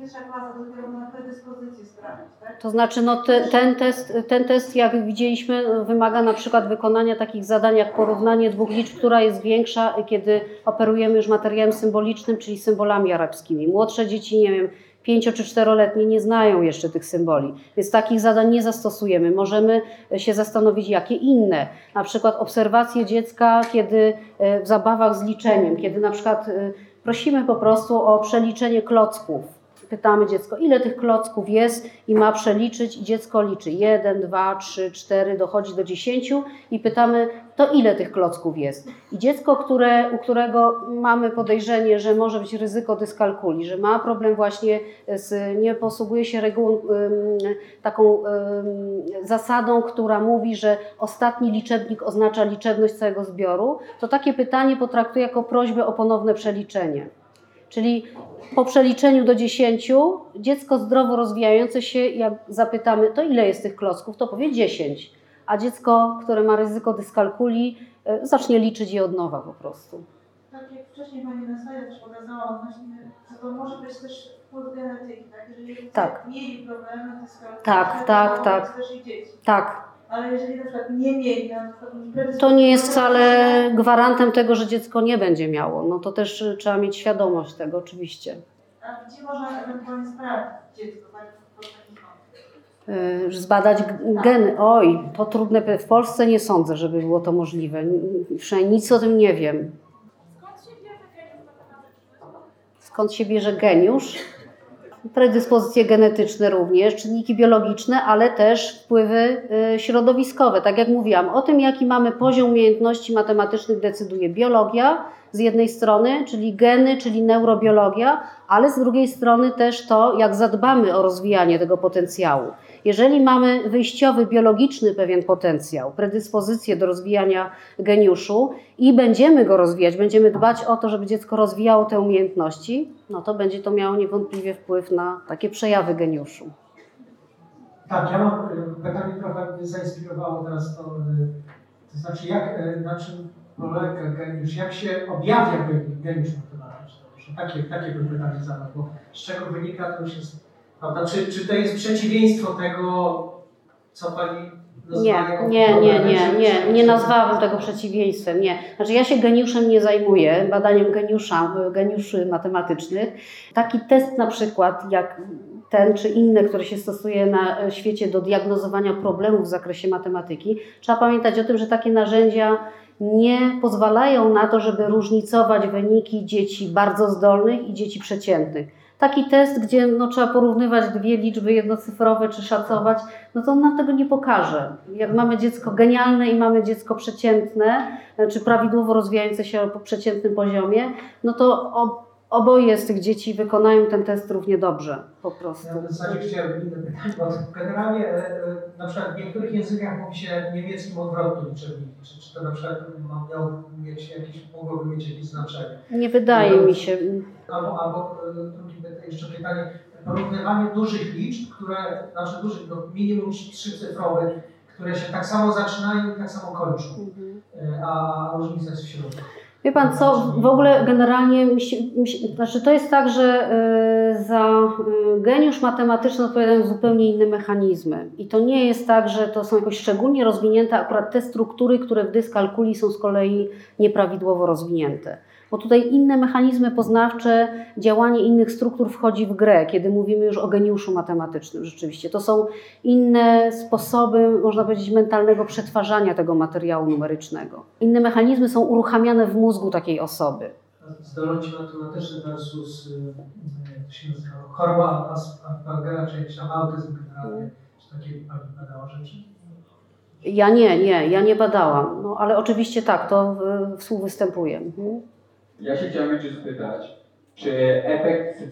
pierwsza klasa, dopiero na predyspozycję sprawdzić, tak? To znaczy, no te, ten, test, ten test, jak widzieliśmy, wymaga na przykład wykonania takich zadań jak porównanie dwóch liczb, która jest większa, kiedy operujemy już materiałem symbolicznym, czyli symbolami arabskimi. Młodsze dzieci, nie wiem, pięcio czy czteroletnie nie znają jeszcze tych symboli, więc takich zadań nie zastosujemy. Możemy się zastanowić, jakie inne. Na przykład obserwacje dziecka, kiedy e, w zabawach z liczeniem, kiedy na przykład e, prosimy po prostu o przeliczenie klocków pytamy dziecko, ile tych klocków jest i ma przeliczyć i dziecko liczy 1, 2, 3, 4, dochodzi do 10 i pytamy, to ile tych klocków jest. I dziecko, które, u którego mamy podejrzenie, że może być ryzyko dyskalkuli, że ma problem właśnie z, nie posługuje się regułą, taką zasadą, która mówi, że ostatni liczebnik oznacza liczebność całego zbioru, to takie pytanie potraktuje jako prośbę o ponowne przeliczenie. Czyli po przeliczeniu do 10 dziecko zdrowo rozwijające się, jak zapytamy, to ile jest tych klocków, to powie 10. A dziecko, które ma ryzyko dyskalkuli, e, zacznie liczyć je od nowa po prostu. Tak jak wcześniej Pani na slajdzie też pokazała odnośnie, to może być też wpływ genetyki, tak? Jeżeli tak. mieli problemy dyskalkuli, tak, tak, to tak. też i dzieci. Tak, ale jeżeli na przykład nie mieli, to nie jest wcale gwarantem tego, że dziecko nie będzie miało. No to też trzeba mieć świadomość tego oczywiście. A gdzie można ewentualnie sprawdzić dziecko? Tak? Zbadać geny. Oj, to trudne. W Polsce nie sądzę, żeby było to możliwe. Przynajmniej nic o tym nie wiem. Skąd się bierze geniusz? Predyspozycje genetyczne również, czynniki biologiczne, ale też wpływy y, środowiskowe. Tak jak mówiłam, o tym, jaki mamy poziom umiejętności matematycznych, decyduje biologia z jednej strony, czyli geny, czyli neurobiologia, ale z drugiej strony też to, jak zadbamy o rozwijanie tego potencjału. Jeżeli mamy wyjściowy, biologiczny pewien potencjał, predyspozycję do rozwijania geniuszu i będziemy go rozwijać, będziemy dbać o to, żeby dziecko rozwijało te umiejętności, no to będzie to miało niewątpliwie wpływ na takie przejawy geniuszu. Tak, ja mam y, pytanie trochę mnie zainspirowało teraz to, y, to znaczy jak, y, na czym polega geniusz, jak się objawia geniusz matematyczny? Takie, takie bym pytanie zadał, bo z czego wynika to już jest Prawda? Czy, czy to jest przeciwieństwo tego, co Pani nie, nie, nie, nie, nie, nie nazwałabym tego przeciwieństwem, nie. Znaczy ja się geniuszem nie zajmuję, badaniem geniusza, geniuszy matematycznych. Taki test na przykład, jak ten czy inne, które się stosuje na świecie do diagnozowania problemów w zakresie matematyki, trzeba pamiętać o tym, że takie narzędzia nie pozwalają na to, żeby różnicować wyniki dzieci bardzo zdolnych i dzieci przeciętnych taki test, gdzie no, trzeba porównywać dwie liczby jednocyfrowe czy szacować, no to on nam tego nie pokaże. Jak mamy dziecko genialne i mamy dziecko przeciętne, czy prawidłowo rozwijające się po przeciętnym poziomie, no to oboje z tych dzieci wykonają ten test równie dobrze po prostu. Ja w zasadzie chciałem inne pytanie, bo generalnie e, e, na przykład w niektórych językach mówi się niemieckim odwrotnie liczebniku. Czy, czy to na przykład miał mieć jakieś, mogłoby mieć jakieś znaczenie? Nie wydaje no, mi się. Albo, albo e, drugie jeszcze pytanie, porównywanie dużych liczb, które, znaczy dużych, no minimum trzycyfrowych, które się tak samo zaczynają i tak samo kończą, mhm. a różnica jest w środku. Wie Pan co, w ogóle generalnie, znaczy to jest tak, że y, za y, geniusz matematyczny odpowiadają zupełnie inne mechanizmy. I to nie jest tak, że to są jakoś szczególnie rozwinięte akurat te struktury, które w dyskalkuli są z kolei nieprawidłowo rozwinięte bo tutaj inne mechanizmy poznawcze, działanie innych struktur wchodzi w grę, kiedy mówimy już o geniuszu matematycznym rzeczywiście. To są inne sposoby, można powiedzieć, mentalnego przetwarzania tego materiału numerycznego. Inne mechanizmy są uruchamiane w mózgu takiej osoby. Zdolności matematyczne versus y, nazywa, choroba Aspergera, czy jakiś tam autyzm generalnie, czy takie pani badała rzeczy? Ja nie, nie, ja nie badałam, no, ale oczywiście tak, to współwystępuje. Mhm. Ja się chciałem jeszcze spytać, czy efekt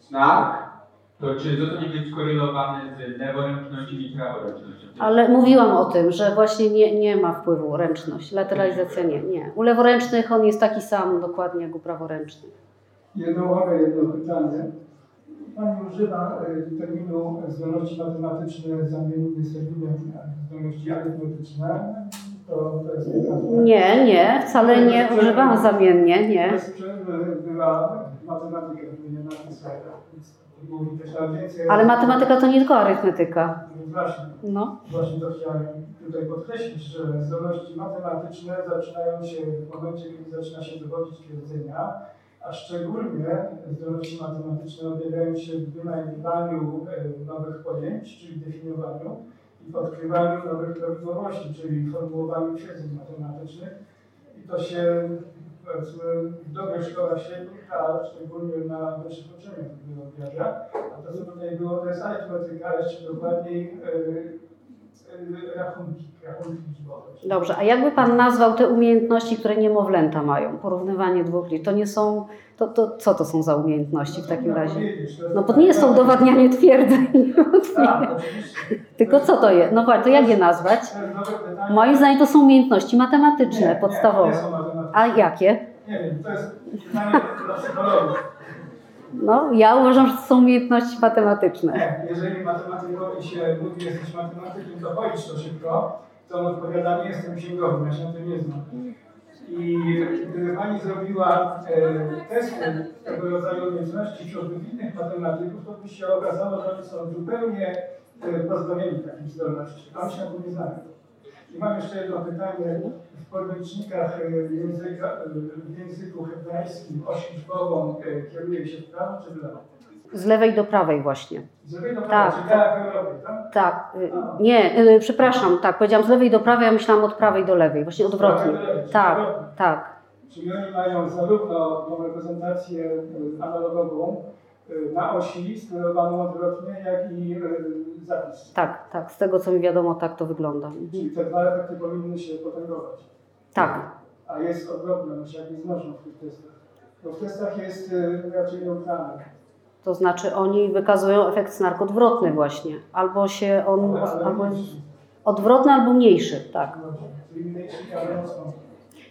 znak, to czy to nie być skorelowany z leworęcznością i praworęcznością? Ale mówiłam o tym, że właśnie nie, nie ma wpływu ręczność, lateralizacja nie, nie. U leworęcznych on jest taki sam dokładnie jak u praworęcznych. Jedno uwagę, jedno pytanie. Pani używa e, terminu zdolności matematyczne zamiennie z terminem zdolności arytmetyczne. To, to jest prawda. Nie, nie, wcale nie używam zamiennie, nie. Bez przerwy była matematyka. Ale matematyka to nie tylko arytmetyka. Właśnie, No. właśnie to chciałem tutaj podkreślić, że zdolności matematyczne zaczynają się w momencie, kiedy zaczyna się dowodzić twierdzenia, a szczególnie zdolności matematyczne objawiają się w wynajdywaniu e, nowych pojęć, czyli definiowaniu i w odkrywaniu nowych prawidłowości, czyli formułowaniu twierdzeń matematycznych. I to się powiedzmy w dobrych szkołach średnich, a szczególnie na wyższych uczelniach objawia. A to, co tutaj było, to jest arytmetyka, jeszcze dokładniej yy, rachunki, rachunki liczbowe. Dobrze, a jakby Pan nazwał te umiejętności, które niemowlęta mają? Porównywanie dwóch liczb. To nie są, to, to co to są za umiejętności w takim razie? No bo nie jest to udowadnianie twierdzeń. Tak. Tylko co to jest? No właśnie, to jak je nazwać? Moim zdaniem to są umiejętności matematyczne, podstawowe. A jakie? Nie wiem, to jest pytanie dla psychologów. No, ja uważam, że to są umiejętności matematyczne. Nie, jeżeli matematykowi się mówi, jesteś matematykiem, to policz to szybko, to on odpowiada, nie jestem księgowym, ja się na tym nie znam. I gdyby Pani zrobiła e, testy tego rodzaju umiejętności wśród wybitnych matematyków, to by się okazało, że oni są zupełnie e, pozbawieni takich zdolności. Oni się na tym nie znają. I mam jeszcze jedno pytanie. W podręcznikach e, języka, e, w języku hebrajskim oś liczbową e, kieruje się w prawo czy w lewo? Z lewej do prawej właśnie. Z lewej do Tak, prawej, czyli tak w Europie, tak? Tak, y, nie, y, przepraszam, tak, powiedziałam z lewej do prawej, a myślałam od prawej do lewej, właśnie odwrotnie. Tak, tak, Czyli oni mają zarówno tą reprezentację y, analogową y, na osi sterowaną odwrotnie, jak i zapis. tak, tak, z tego co mi wiadomo, tak to wygląda. Mhm. Czyli te dwa efekty powinny się potęgować. Tak, A jest odwrotne, no się jakby znoszą w tych testach. Bo w testach jest y, raczej neutralne. to znaczy oni wykazują efekt snark odwrotny właśnie, albo się on, Ale, ale albo mniejszy. odwrotny, albo mniejszy, tak. Czyli mniejszy, ale mocno.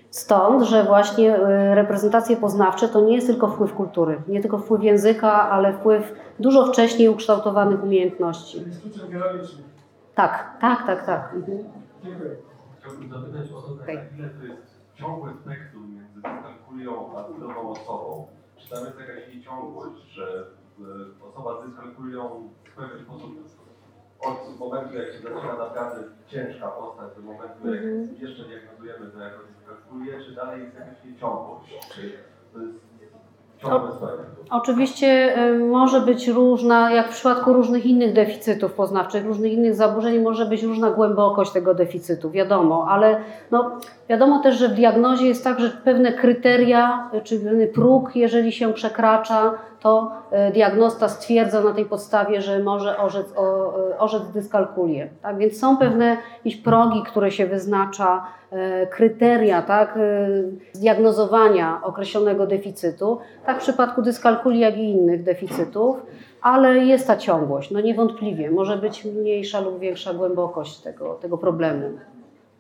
Stąd, że właśnie y, reprezentacje poznawcze to nie jest tylko wpływ kultury, nie tylko wpływ języka, ale wpływ dużo wcześniej ukształtowanych umiejętności. Czyli sztuczek biologicznych. Tak, tak, tak, tak. Dziękuję. Chciałbym zapytać o to, Okej. na ile to jest ciągłe spektrum między dyskalkulią a drugą osobą. Czy tam jest jakaś nieciągłość, że y, osoba z dyskalkulią w pewien sposób od momentu, jak się zaczyna naprawdę ciężka postać, do momentu, jak Mhm. jeszcze diagnozujemy to jako dyskalkulię, czy dalej jest jakaś nieciągłość? Czy to jest spektrum? Oczywiście y, może być różna, jak w przypadku różnych innych deficytów poznawczych, różnych innych zaburzeń, może być różna głębokość tego deficytu, wiadomo, ale no, wiadomo też, że w diagnozie jest tak, że pewne kryteria, y, czy pewny próg, jeżeli się przekracza, to y, diagnosta stwierdza na tej podstawie, że może orzec, o, orzec dyskalkulię. Tak? Więc są pewne jakieś progi, które się wyznacza, kryteria tak? y, zdiagnozowania określonego deficytu, tak w przypadku dyskalkulii, jak i innych deficytów, ale jest ta ciągłość, no niewątpliwie, może być mniejsza lub większa głębokość tego, tego problemu.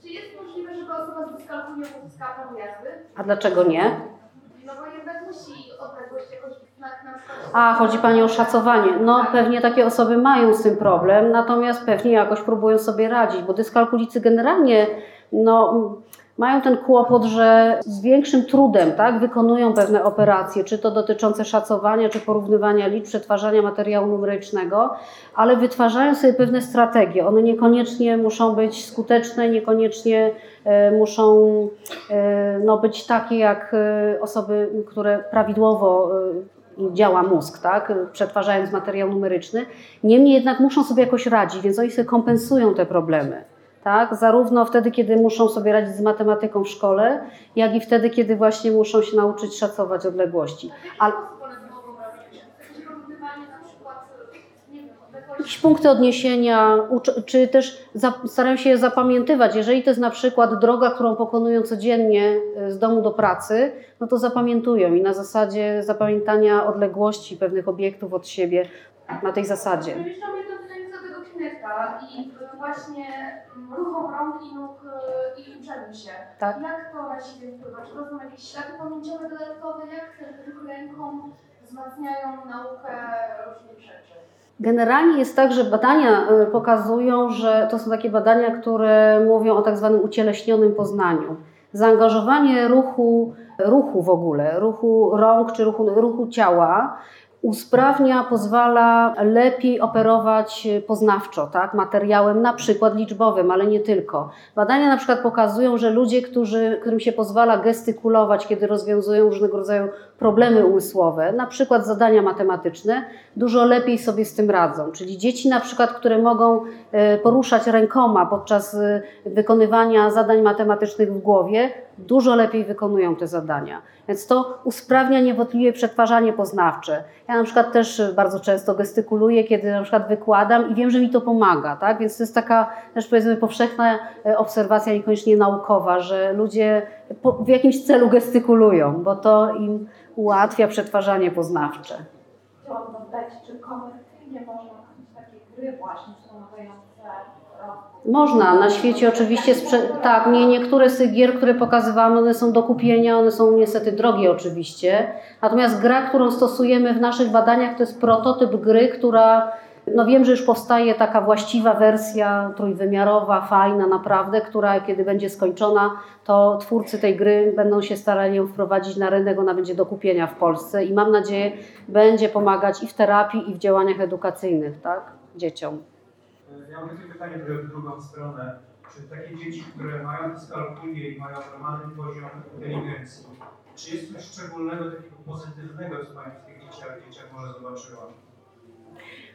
Czy jest możliwe, żeby osoba z dyskalkulią uzyskała prawo jazdy? A dlaczego nie? No bo jednak musi odległość jakoś. A, chodzi Pani o szacowanie. No pewnie takie osoby mają z tym problem, natomiast pewnie jakoś próbują sobie radzić, bo dyskalkulicy generalnie no, mają ten kłopot, że z większym trudem tak, wykonują pewne operacje, czy to dotyczące szacowania, czy porównywania liczb, przetwarzania materiału numerycznego, ale wytwarzają sobie pewne strategie. One niekoniecznie muszą być skuteczne, niekoniecznie e, muszą e, no, być takie jak e, osoby, które prawidłowo działa mózg, tak, przetwarzając materiał numeryczny. Niemniej jednak muszą sobie jakoś radzić, więc oni sobie kompensują te problemy. Tak? Zarówno wtedy, kiedy muszą sobie radzić z matematyką w szkole, jak i wtedy, kiedy właśnie muszą się nauczyć szacować odległości. Ale... Jakieś punkty odniesienia, czy też starają się je zapamiętywać. Jeżeli to jest na przykład droga, którą pokonują codziennie y, z domu do pracy, no to zapamiętują i na zasadzie zapamiętania odległości pewnych obiektów od siebie na tej zasadzie. I y, właśnie mm, ruchom rąk i nóg y, i uczeniu się. Tak. Jak to na siebie wpływa? Czy to są jakieś ślady pamięciowe dodatkowe? Jak ruchy ręką wzmacniają naukę różnych rzeczy? Generalnie jest tak, że badania y, pokazują, że to są takie badania, które mówią o tak zwanym ucieleśnionym poznaniu. Zaangażowanie ruchu, ruchu w ogóle, ruchu rąk czy ruchu, ruchu ciała usprawnia, pozwala lepiej operować poznawczo, tak, materiałem na przykład liczbowym, ale nie tylko. Badania na przykład pokazują, że ludzie, którzy, którym się pozwala gestykulować, kiedy rozwiązują różnego rodzaju problemy umysłowe, na przykład zadania matematyczne, dużo lepiej sobie z tym radzą. Czyli dzieci na przykład, które mogą e, poruszać rękoma podczas e, wykonywania zadań matematycznych w głowie, dużo lepiej wykonują te zadania. Więc to usprawnia niewątpliwie przetwarzanie poznawcze. Ja na przykład też bardzo często gestykuluję, kiedy na przykład wykładam i wiem, że mi to pomaga, tak? Więc to jest taka też powiedzmy powszechna e, obserwacja, niekoniecznie naukowa, że ludzie w jakimś celu gestykulują, bo to im ułatwia przetwarzanie poznawcze. Chciałam zapytać, czy komercyjnie można robić takie gry właśnie można, na świecie oczywiście, tak, nie, niektóre z tych gier, które pokazywałam, one są do kupienia, one są niestety drogie oczywiście, natomiast gra, którą stosujemy w naszych badaniach, to jest prototyp gry, która, no wiem, że już powstaje taka właściwa wersja trójwymiarowa, fajna naprawdę, która kiedy będzie skończona, to twórcy tej gry będą się starali ją wprowadzić na rynek, ona będzie do kupienia w Polsce i mam nadzieję, będzie pomagać i w terapii, i w działaniach edukacyjnych, tak, dzieciom. Ja mam takie pytanie trochę w drugą stronę. Czy takie dzieci, które mają dyskalkulię i mają normalny poziom inteligencji, czy jest coś szczególnego, takiego pozytywnego, co mają w tych dzieciach, dzieciach może zobaczyłam?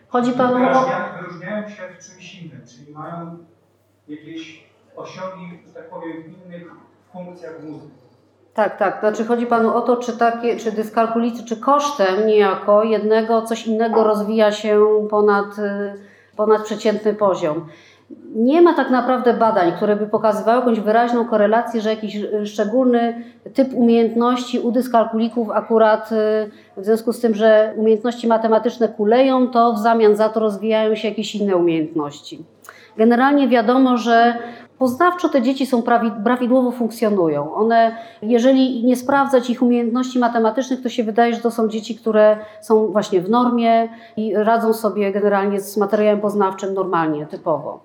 Chodzi Panu o... Wyróżniają się w czymś innym, czyli mają jakieś osiągi, że tak powiem, w innych funkcjach mózgu. Tak, tak. Znaczy chodzi Panu o to, czy takie, czy dyskalkulicy, czy kosztem niejako jednego coś innego rozwija się ponad y, ponadprzeciętny poziom. Nie ma tak naprawdę badań, które by pokazywały jakąś wyraźną korelację, że jakiś szczególny typ umiejętności u dyskalkulików akurat y, w związku z tym, że umiejętności matematyczne kuleją, to w zamian za to rozwijają się jakieś inne umiejętności. Generalnie wiadomo, że Poznawczo te dzieci są prawidłowo funkcjonują. One, jeżeli nie sprawdzać ich umiejętności matematycznych, to się wydaje, że to są dzieci, które są właśnie w normie i radzą sobie generalnie z materiałem poznawczym normalnie, typowo.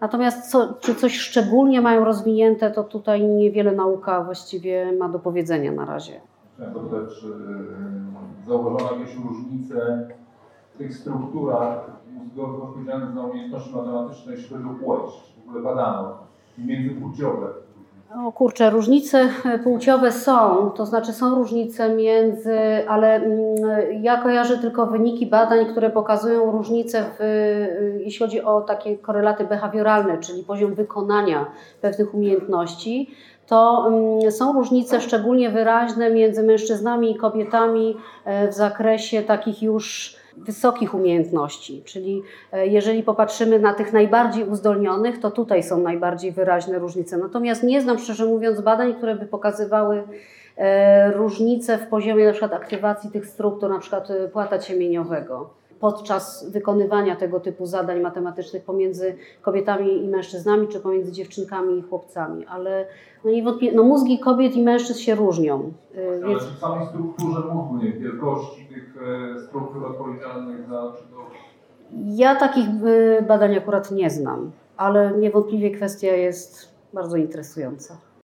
Natomiast co, czy coś szczególnie mają rozwinięte, to tutaj niewiele nauka właściwie ma do powiedzenia na razie. Chciałem zapytać, czy zauważono jakieś różnice w tych strukturach mózgowych odpowiedzialnych za umiejętności matematyczne, jeśli chodzi o płeć? W ogóle badano? Międzypłciowe? O kurczę, różnice płciowe są, to znaczy są różnice między, ale mm, ja kojarzę tylko wyniki badań, które pokazują różnice, w, jeśli chodzi o takie korelaty behawioralne, czyli poziom wykonania pewnych umiejętności. To mm, są różnice szczególnie wyraźne między mężczyznami i kobietami e, w zakresie takich już wysokich umiejętności, czyli e, jeżeli popatrzymy na tych najbardziej uzdolnionych, to tutaj są najbardziej wyraźne różnice. Natomiast nie znam szczerze mówiąc badań, które by pokazywały e, różnice w poziomie na przykład aktywacji tych struktur, na przykład e, płata ciemieniowego. Podczas wykonywania tego typu zadań matematycznych pomiędzy kobietami i mężczyznami, czy pomiędzy dziewczynkami i chłopcami, ale no niewątpliwie, no mózgi kobiet i mężczyzn się różnią. Ale więc... w samej strukturze mózgu, nie wielkości tych struktur odpowiedzialnych za czy to... Ja takich y, badań akurat nie znam, ale niewątpliwie kwestia jest bardzo interesująca.